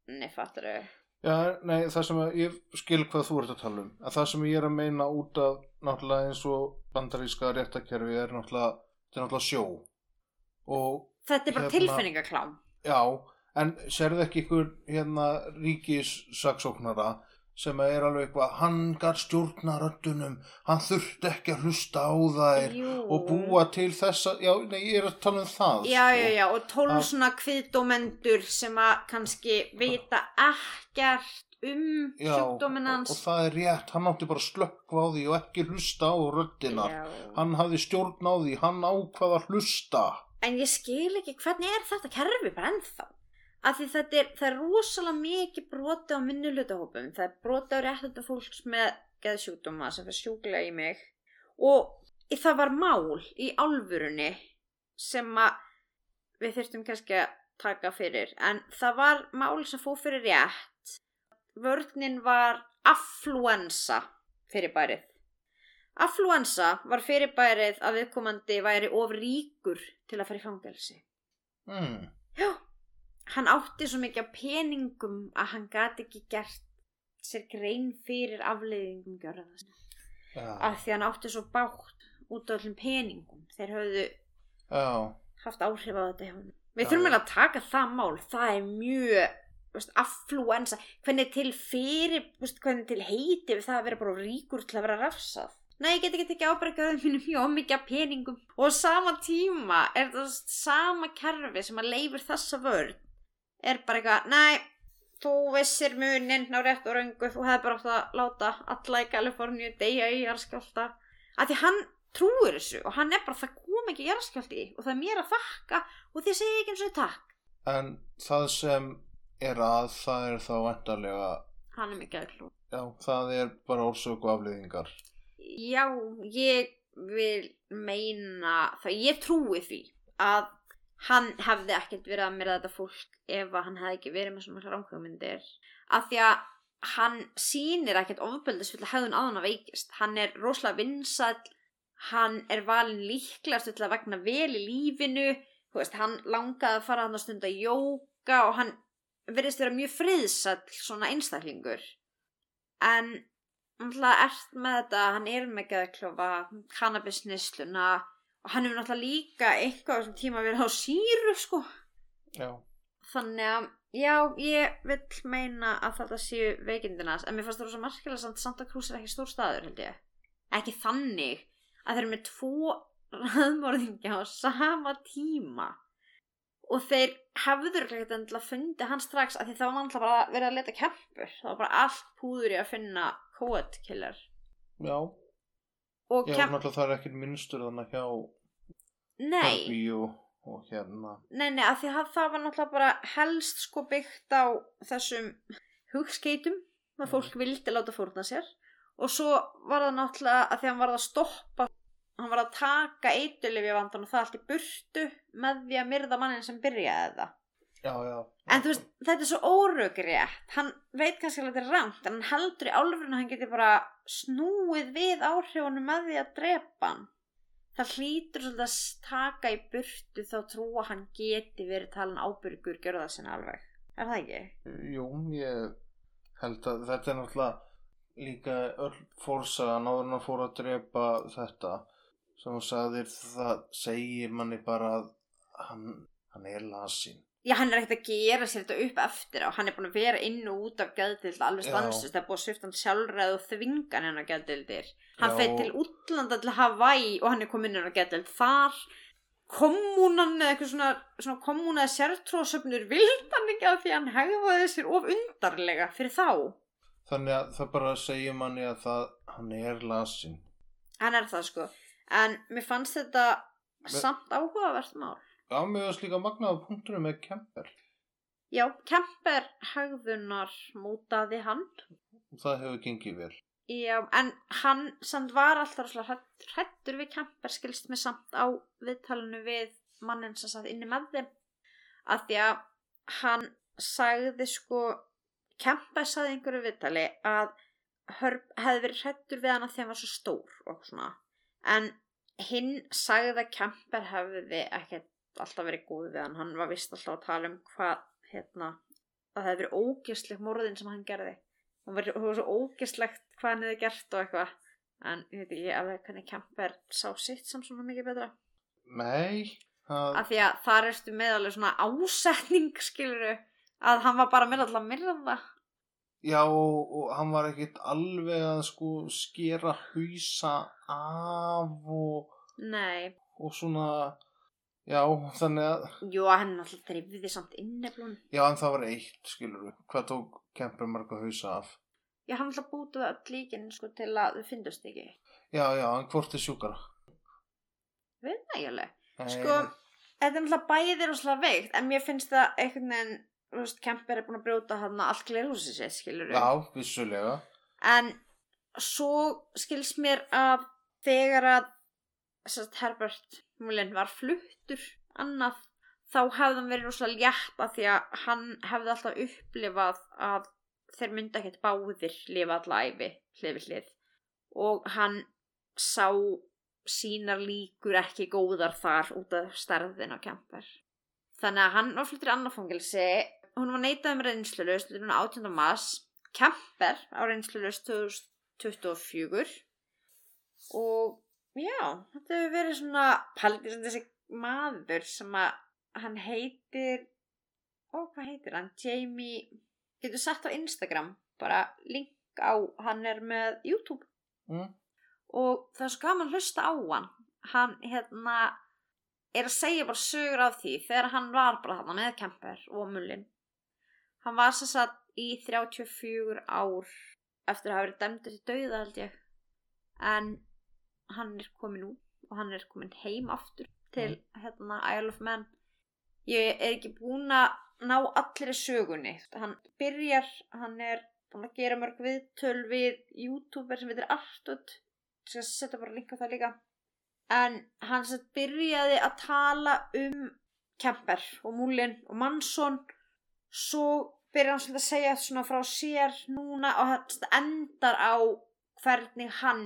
nei, fattur þau. Já, nei, það sem að, ég skil hvað þú ert að tala um. Að það sem ég er að meina út af náttúrulega eins og bandaríska réttakerfi er náttúrulega, þetta er náttúrulega sjó. Og Þetta er bara Hérna- tilfinningaklám. já, en sérðu ekki ykkur hérna ríkissaksóknara sem er alveg eitthvað, hann gar stjórna röddunum, hann þurfti ekki að hlusta á þær Jú. og búa til þessa, já, nei, ég er að tala um það. Já, sko. já, já, og tólf Að- svona kviðdómendur sem að kannski vita ekkert um Já, sjúkdóminn og, og það er rétt, hann átti bara slökkva á því og ekki hlusta á röddinar. Já. Hann hafði stjórn á því, hann ákvað að hlusta. En ég skil ekki hvernig er þetta kerfi bara ennþá. Af því þetta er, það er rosalega mikið broti á minnuhlutahópum. Það er broti á réttandi fólks með geðsjúkdóma sem fyrir sjúklega í mig. Og það var mál í álfurunni sem að við þurftum kannski að taka fyrir. En það var mál sem fór fyrir rétt. Vörninn var affluensa fyrir bærið. Affluensa var fyrirbærið að viðkomandi væri of ríkur til að fara í fangelsi. Hmm. Já, hann átti svo mikið af peningum að hann gati ekki gert sér grein fyrir afleiðingum gjörða þess. Já, Af því hann átti svo bátt út á öllum peningum. Þeir höfðu já, haft áhrif á þetta hjá hann. Við Já, þurfum eiginlega að taka það mál. Það er mjög veist, affluensa. Hvernig til fyrir, veist, hvernig til heiti við það að vera bara ríkur til að vera rafsað. Nei, ég get ekki tekið ábyrgjaðum mínum mjög mikið af peningum. Og á sama tíma er það sama kerfi sem að leifur þessa vörn. Er bara eitthvað, nei, þú vissir munin á rétt og röngu. Þú hefði bara átt að láta alla í Kaliforníu deyja í jarðskjálta. Af því hann trúir þessu og hann er bara, það kom ekki jarðskjálti og það er mér að þakka og þið segja ekki eins og takk. en það sem er að, það er þá vantarlega, Hann er mikið að klú. já, það er bara orsök og afliðingar. Já, ég vil meina það, ég trúi því að hann hefði ekkert verið að mér þetta fólk ef að hann hefði ekki verið með svona ránkvömyndir. Af því að hann sýnir ekkert ofbeldisfull hegðun á hann að veikist. Hann er rosalega vinsall, hann er valin líklegast til að vegna vel í lífinu, veist, hann langaði að fara hann að stunda jóka og hann verðist vera mjög friðsall svona einstaklingur. En náttúrulega ert með þetta, hann er með geðklofa, kannabisnisluna og hann hefur náttúrulega líka eitthvað á þessum tíma verið á síru sko. Já, Þannig að, já, ég vil meina að þetta séu veikindinas, en mér fannst það rosa markilega samt Santa Cruz er ekki stór staður, held ég. Ekki þannig að þeir eru með tvo raðmörðingja á sama tíma og þeir hefður ekkert endilega fundið hann strax að því það var náttúrulega bara verið að leta kempur. Það var bara allt púður í að finna Coed Killer. já, Og já, kemp, náttúrulega það er ekkert minnstur þannig hjá nei, Kirby og, og hérna, Nei, nei, af því að það var náttúrulega bara helst sko byggt á þessum hugskeitum að fólk vildi láta fórna sér. Og svo var það náttúrulega að því að hann var að stoppa hann var að taka eiturlifi vandan og það allt í burtu með því að myrða mannin sem byrjaði það já, já. en þú veist, þetta er svo óröggrétt hann veit kannski að þetta er rangt en hann heldur í álfurinn að hann geti bara snúið við áhrifunum með því að drepa hann. Það hlýtur svolítið að taka í burtu þá trú að hann geti verið talan ábyrgur gjörða sinna alveg. Er það ekki? Jú, ég held að þetta er náttúrulega líka öll fórsagan áður en að fór að drepa þetta. Þú sagðir það segir manni bara að hann, hann er lasin Já, hann er ekkert að gera sér þetta upp eftir og hann er búin að vera inn og út af gæðdild alveg stansist, það er búin að svifta hann sjálfræð og þvingan hennar gæðdildir hann fer til útlanda til Hawaii og hann er komin inn á gæðdild þar. Kommunan eða eitthvað svona, svona kommuna eða sértróðsöfnur vild hann ekki af því hann hegðaði sér of undarlega fyrir þá. Þannig að það bara segir manni að það, hann er lasin hann er það sko. En mér fannst þetta samt áhugavert mál Já, mér varst líka magnaða punkturinn með Kemper. Já, Kemper hegðunar mótaði hann. Það hefur gengið vel. Já, en hann samt var alltaf hrættur við Kemper skilst mér samt á viðtalinu við mannin sem satt inni með þeim. Að því að hann sagði sko Kemper sagði einhverju viðtali að Hörb hefði verið hrættur við hann að hann var svo stór og svona. En hinn sagði að Kemper hefði ekkert alltaf verið góð við hann. Hann var vist alltaf að tala um hvað hérna, að það hefði verið ógjastleg morðin sem hann gerði. Hún var, var svo ógislegt hvað hann hefði gert og eitthvað. En ég veit ekki alveg hvernig Kemper sá sitt samt svona mikið betra. Nei, það, af því að þar ertu með alveg svona ásetning skiluru að hann var bara með alltaf myrða já og, og hann var ekkit alveg að sko skera hausa af og, nei, og svona já, þannig að jú að hann alltaf drifði samt inneflun já, en það var eitt, skilur við hvað tók Kemper marga hausa af? Já hann alltaf bútið öll líkin sko til að þau fyndust ekki. Já, já, hvort er sjúkara? Nei, sko, þetta er alltaf bæðir og slag veikt en mér finnst það einhvern veginn þú veist, Kemper er búin að brjóta hann allt glerhúsið sér skiluru já, vissulega. En svo skils mér að þegar að sérst, Herbert Mullin var fluttur annað þá hefði hann verið rosalega létt af því að hann hefði alltaf upplifað að þeir myndi ekkert báðir lifa alla æfi hlið og hann sá sínar líkur ekki góðar þar út af stærðin á kemper. Þannig að hann var fluttur í annað fangilsi hún var neitað um reynslulust hún 18. mass Kemper á reynslulust 2024 og já, þetta hefur verið svona paldið sem þessi maður sem að hann heitir ó, hvað heitir hann? Jamie getur sett á Instagram bara link á, hann er með YouTube mm? og það er svo gaman að hlusta á hann hann hérna er að segja bara sögur af því þegar hann var bara hann með Kemper og Mullin hann var sem sagt í 34 ár eftir að hafa verið dæmdur til dauða held ég en hann er komin út og hann er komin heim aftur til hérna Isle of Man. Ég er ekki búin að ná allir sögunni. Hann byrjar, hann er búin að gera mörg viðtöl við youtuber sem heitir Artut. Ég skal setja bara á það líka. En hann sagt byrjaði að tala um Kemper og Múlin og Mansson svo byrjar hann svolítið að segja svona frá sér núna og sagt endar á hvernig hann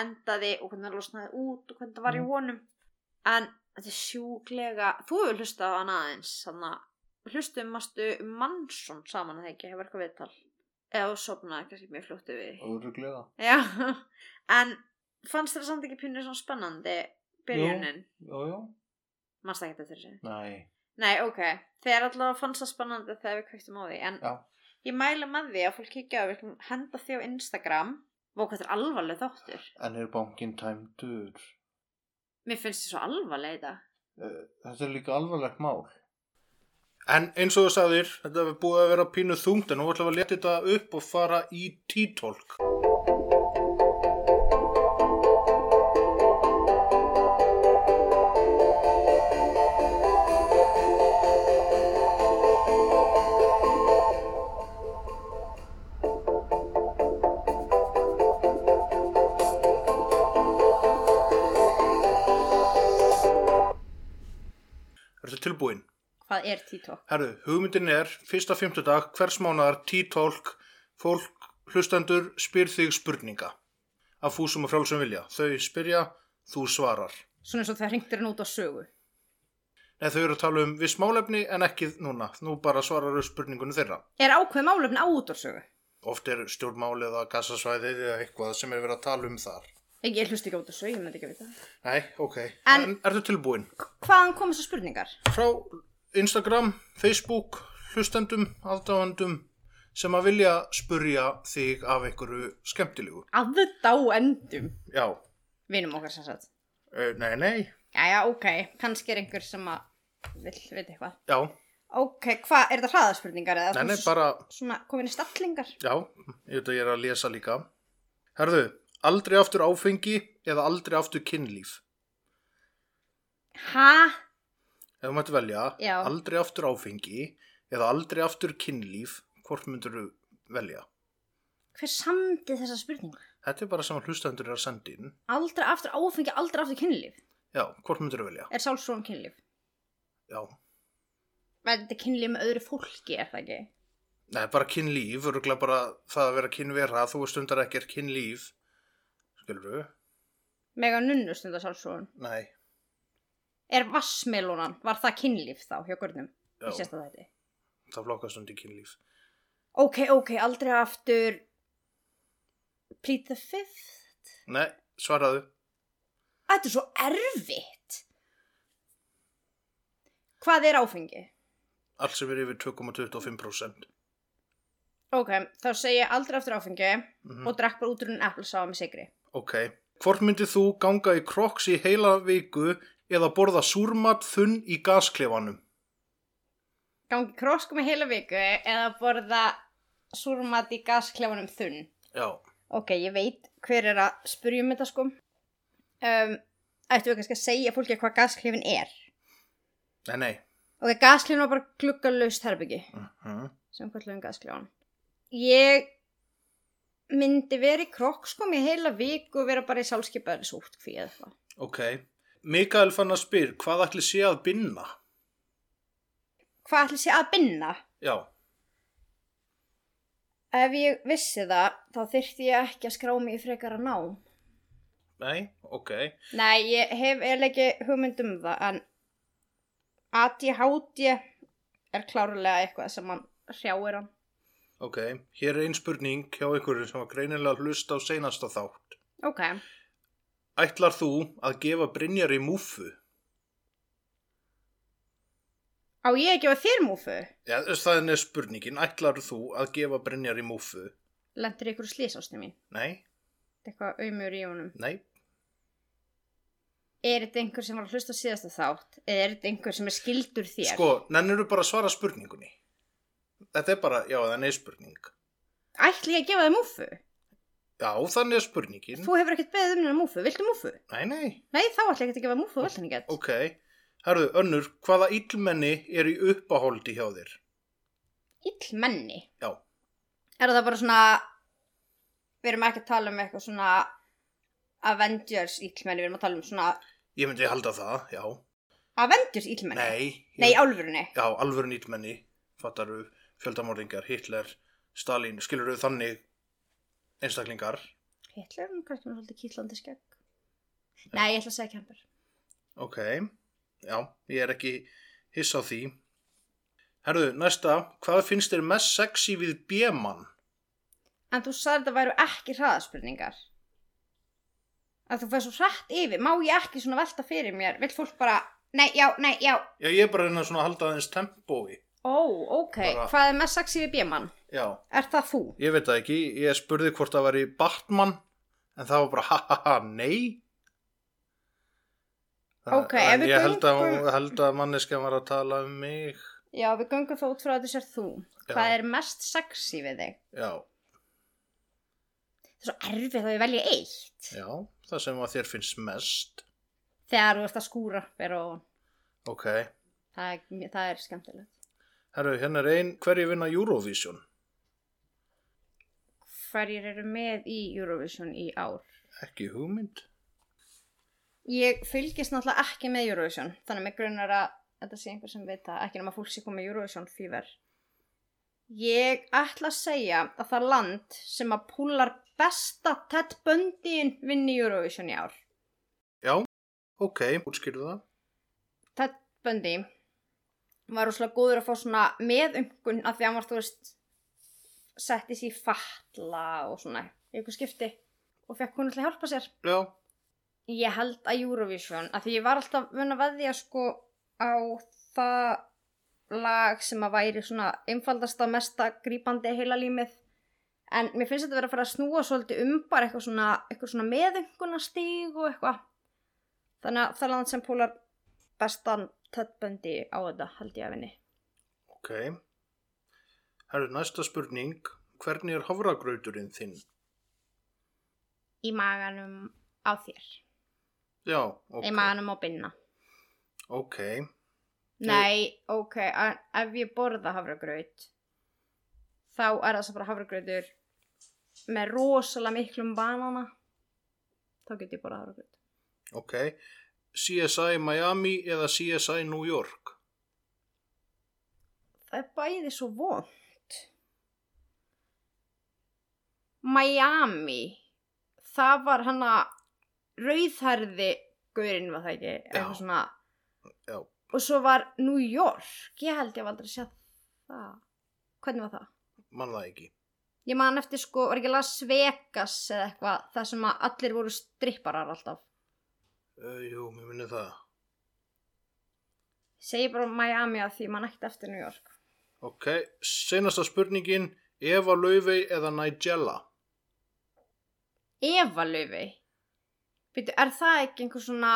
endaði og hvernig hann losnaði út og hvernig það var í Mm. honum en þetta er sjúklega þú hefur hlustað á hann aðeins að hlustum mástu Mansson saman að það ekki hefur eitthvað viðtal eða sopnaði kannski mjög fljóttu við [laughs] en fannst þér samt ekki pínu svona spennandi byrjunin? Jú, Manst ekki þetta þessu? nei Nei, ok. Þegar allavega fannst það spennandi þegar við kvöktum á því. En Já. ég mæla með því að fólk kíkja á, við að henda því á Instagram. Hvað þetta er alvarleg þáttur. En er bankin tæmdur? Mér finnst þið svo alvarleg þetta. Eh, Þetta er líka alvarlegt mál En eins og þú sagðir, þetta hefur búið að vera pínu þungt en nú ætlum við að leta þetta upp og fara í títólk. Tilbúin? Hvað er TikTok? Herðu, hugmyndin er, fyrsta fimmtudag, hvers mánar, T-Talk, fólk, hlustendur, spyr þig spurninga. Af fúsum og frálsum vilja. Þau spyrja, þú svarar. Svona eins og það hringtir hann út á sögu. Nei, þau eru að tala um viss málefni en ekki núna. Nú bara svarar þau spurningunum þeirra. Er ákveð málefni á út á sögu? Oft er stjórnmálið eða gassasvæðið eða eitthvað sem er verið að tala um þar. Ég hlust ekki á sögu, ég myndi ekki að vita. Nei, ok. En- En, ertu tilbúin? Hvaðan kom þessar spurningar? Frá Instagram, Facebook, hlustendum, aðdáðandum sem að vilja spurja þig af einhverju skemmtilegu. Aðdáendum. Já, Vinum okkar sem sagt. uh, nei, nei, Jæja, ok. Kannski er einhver sem að vill veit eitthvað. já, Ok, hvað, er þetta hraðaspurningar eða? nei, nei, s- bara, Svona komin í stallingar? já, ég veit að ég er að lesa líka. Herðu, aldrei aftur áfengi eða aldrei aftur kynlíf. Ha? Ef þú mætti velja, Já. aldrei aftur áfengi eða aldrei aftur kynlíf, hvort myndur þú velja? Hver samdi þessa spurningu? Þetta er bara sem að hlustendur er að senda inn. Aldrei aftur áfengi, aldrei aftur kynlíf. Já, hvort myndur þú velja? Er sálsvon kynlíf? Já, Þetta er kynlíf með öðru fólki, er það ekki? Nei, bara kynlíf, örgulega bara það að vera kynvera, þú stundar ekkert kynlíf. Skilur þú? Mega nunnu stundar sálsvon. Nei, Er vassmelónan, var það kynlíf þá hjá görnum? Já. Það flokkast undir kynlíf. Ok, ok, aldrei aftur Plead the fifth? Nei, svaraðu. Þetta er svo erfitt. Hvað er áfengi? Allt sem er yfir 2,25%. Ok, þá segi ég aldrei aftur áfengi Mhm. og drekk bara út úr en eplasáða með sigri. Ok. Hvort myndið þú ganga í kroks í heila viku eða borða súrmat þunn í gasklefanum? Gangi krosku með heila viku eða borða súrmat í gasklefanum þunn. Já. Ok, ég veit hver er að spurja um þetta sko. Um, ættu við kannski að segja fólki hvað gasklefin er. Nei, nei. Ok, gasklefin var bara gluggalust herbyggi. Uh sem kallum gasklefan. Ég myndi verið í krokk sko með heila viku og vera bara í sálskipaðri sótt kví eða eitthvað. Ok. Mikael fann að spyr, hvað ætli sé að binna? Hvað ætli sé að binna? Já. Ef ég vissi það, þá þyrfti ég ekki að skrá mig í frekara ná. Nei, ok. Nei, ég hef eiginlega ekki hugmynd um það, en ADHD er klárlega eitthvað sem hann hrjáir hann. Ok. Hér er ein spurning hjá einhverju sem var greinilega að hlusta á seinasta þátt. Ok, Ætlar þú að gefa Brynjar í múfu? á ég að gefa þér múfu? Já, það er spurningin. Ætlar þú að gefa Brynjar í múfu? Lendir ykkur slísástu mín? Nei, Eitthvað auðmur í honum. nei. Er þetta einhver sem var að hlusta á síðasta þátt? Eða er þetta einhver sem er skildur þér? Sko, nennir bara að svara spurningunni? Þetta er bara, já, það er spurning. Ætli ég að gefa þér múfu? Já, þannig er spurningin. Þú hefur ekkert beðið um hennar múfu, viltu múfu? Nei, nei. Nei, þá ætla ég ekki að gefa múfu, viltu henni gett. Ok. Herðu, önnur, hvaða illmenni er í uppahóldi hjá þér? Ill menni. Já. Er það bara svona, við erum ekki að tala um eitthvað svona Avengers illmenni, við erum að tala um svona Ég myndi halda það, já. Avengers illmenni? Nei. Nei, ég- álfurunni. Já, alvöru illmenni. Fattaru, fjöldamorðingar, Hitler, Stalin, skilur þau þannig einstaklingar? Hitler, hann kannski með svolítið kýtlandi skegg. Nei, ég ætla að segja kemper. Ok, já, ég er ekki hiss á því. Herðu, næsta, hvað finnst þér mest sexy við B-mann? En þú sagði þetta væru ekki hraðaspurningar. Að þú fæði svo hrætt yfir, má ég ekki svona velta fyrir mér, vill fólk bara, nei, já, nei, já. Já, ég er bara að reyna svona að halda aðeins tempói. Ó, ok, Bara- hvað er mest sexy við bjömann? Já, Er það þú? ég veit það ekki, ég spurði hvort það var í Batman, en það var bara ha ha ha, nei. Ok, ef við ég held að, held að manneskja var að tala um mig. Já, við göngum þá út frá að þetta sér þú. Já. Hvað er mest sexy við þig? Já, Það er svo erfið að ég velja eitt. já, það sem að þér finnst mest. Þegar þú ert að skúra og Ok, það er, það er skemmtilegt. Herru, hérna er ein, hverju vinna Eurovision? Hverjir eru með í Eurovision í ár? Ekki hugmynd? Ég fylgist náttúrulega ekki með Eurovision, þannig að mig grunar að þetta sé einhver sem veit það, ekki nema fólk sé komið Eurovision fever. Ég ætla að segja að það land sem að púlar besta Ted Bundyin vinni Eurovision í ár. Já, ok, útskýrðu það. Ted Bundy var úrslega góður að fá svona meðungun af því að hann var, þú veist, setti sér fatla og svona í eitthvað skipti og fekk hún alltaf hjálpa sér. Já, Ég held að Eurovision, af því ég var alltaf vun að veðja sko á það lag sem að væri svona einfaldasta, mesta grípandi heila límið. En mér finnst þetta að vera að fara að snúa svolítið um bara eitthvað svona, eitthvað svona meðungunastíg og eitthvað. Þannig að það er land sem púlar bestan töttböndi á þetta held ég að vinni. ok. Herru, næsta spurning. Hvernig er hafragrauturinn þinn? Í maganum á þér. Já, ok. Í maganum á binna. Ok, Nei, ok, ef ég borða hafragraut þá er það sem bara hafragrautur með rosalega miklum banana þá get ég borða hafragraut. ok. CSI Miami eða CSI New York? Það er bæði svo vond. Miami, það var hann að rauðhærði gaurinn var það ekki, eitthvað svona Já, og svo var New York, ég held ég hef aldrei séð það. Hvernig var það? mann það ekki. Ég man eftir sko, var ekki Las Vegas eða eitthvað, það sem að allir voru stripparar alltaf. Uh, jú, mér minni það. Segi bara Miami að því man ekkert eftir New York. Ok, senasta spurningin, Eva Laufey eða Nigella? Eva Laufey. Býtu, er það ekki einhver svona...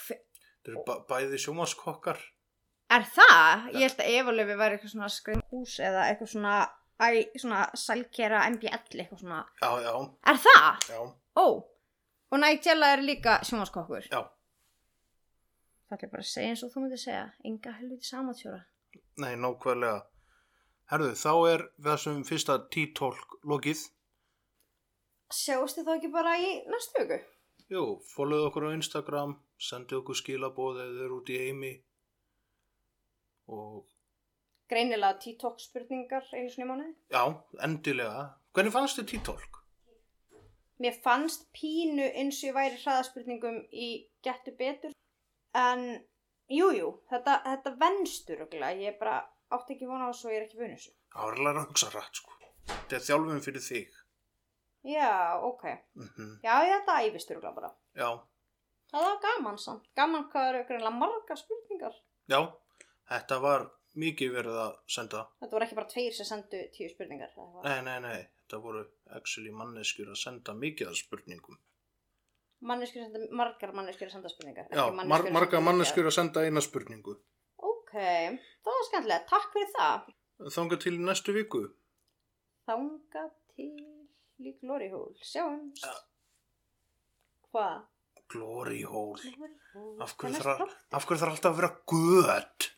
Hver... Þetta eru ba bæði sjómaskokkar. Er það? Ég held að Eva Laufey væri eitthvað svona skrimhús eða eitthvað svona, svona sælkera MBL eitthvað svona. Já, já, Er það? já, Ó, og Nigella er líka sjómaskokkur. já. Það er bara að segja eins og þú myndir segja. Enga helviti samatjóra. Nei, nákvæmlega. Herðu, þá er þessum fyrsta T-tólk lokið. Sjáustu þá ekki bara í næstu viku? Jú, fólöðu okkur á Instagram, sendi okkur skilabóð eða þeir út í heimi. Og Greinilega TikTok spurningar einu sinni í mánuði. já, endilega. Hvernig fannst þið T-tólk? Mér fannst pínu eins og ég væri hraðaspurningum í getu betur. En, jújú, jú, þetta, þetta venstur okkurlega. Ég bara átti ekki vona á þessu og ég er ekki vunni þessu. Það var alveg að hugsa rætt, sko. Þetta er þjálfum fyrir þig. Já, ok. Mm Já, þetta æfistur okkurlega bara. Já, Það var gaman samt. Gaman hvað eru greinilega marga spurningar. já, þetta var mikið verið að senda. Þetta voru ekki bara tveir sem sendu tíu spurningar. Nei, nei, nei, þetta voru actually manneskjur að senda mikið af spurningum. Manneskjur senda, margar manneskjur að senda spurningar. Já, mar manneskjur að marga senda manneskjur að senda eina spurningu. Ok, það var skemmtilegt. Takk fyrir það. Þanga til næstu viku. Þanga til í Glory Hole. Sjáumst. Ja. Hvað? Glory hole. Af hverju þarf alltaf að vera gött?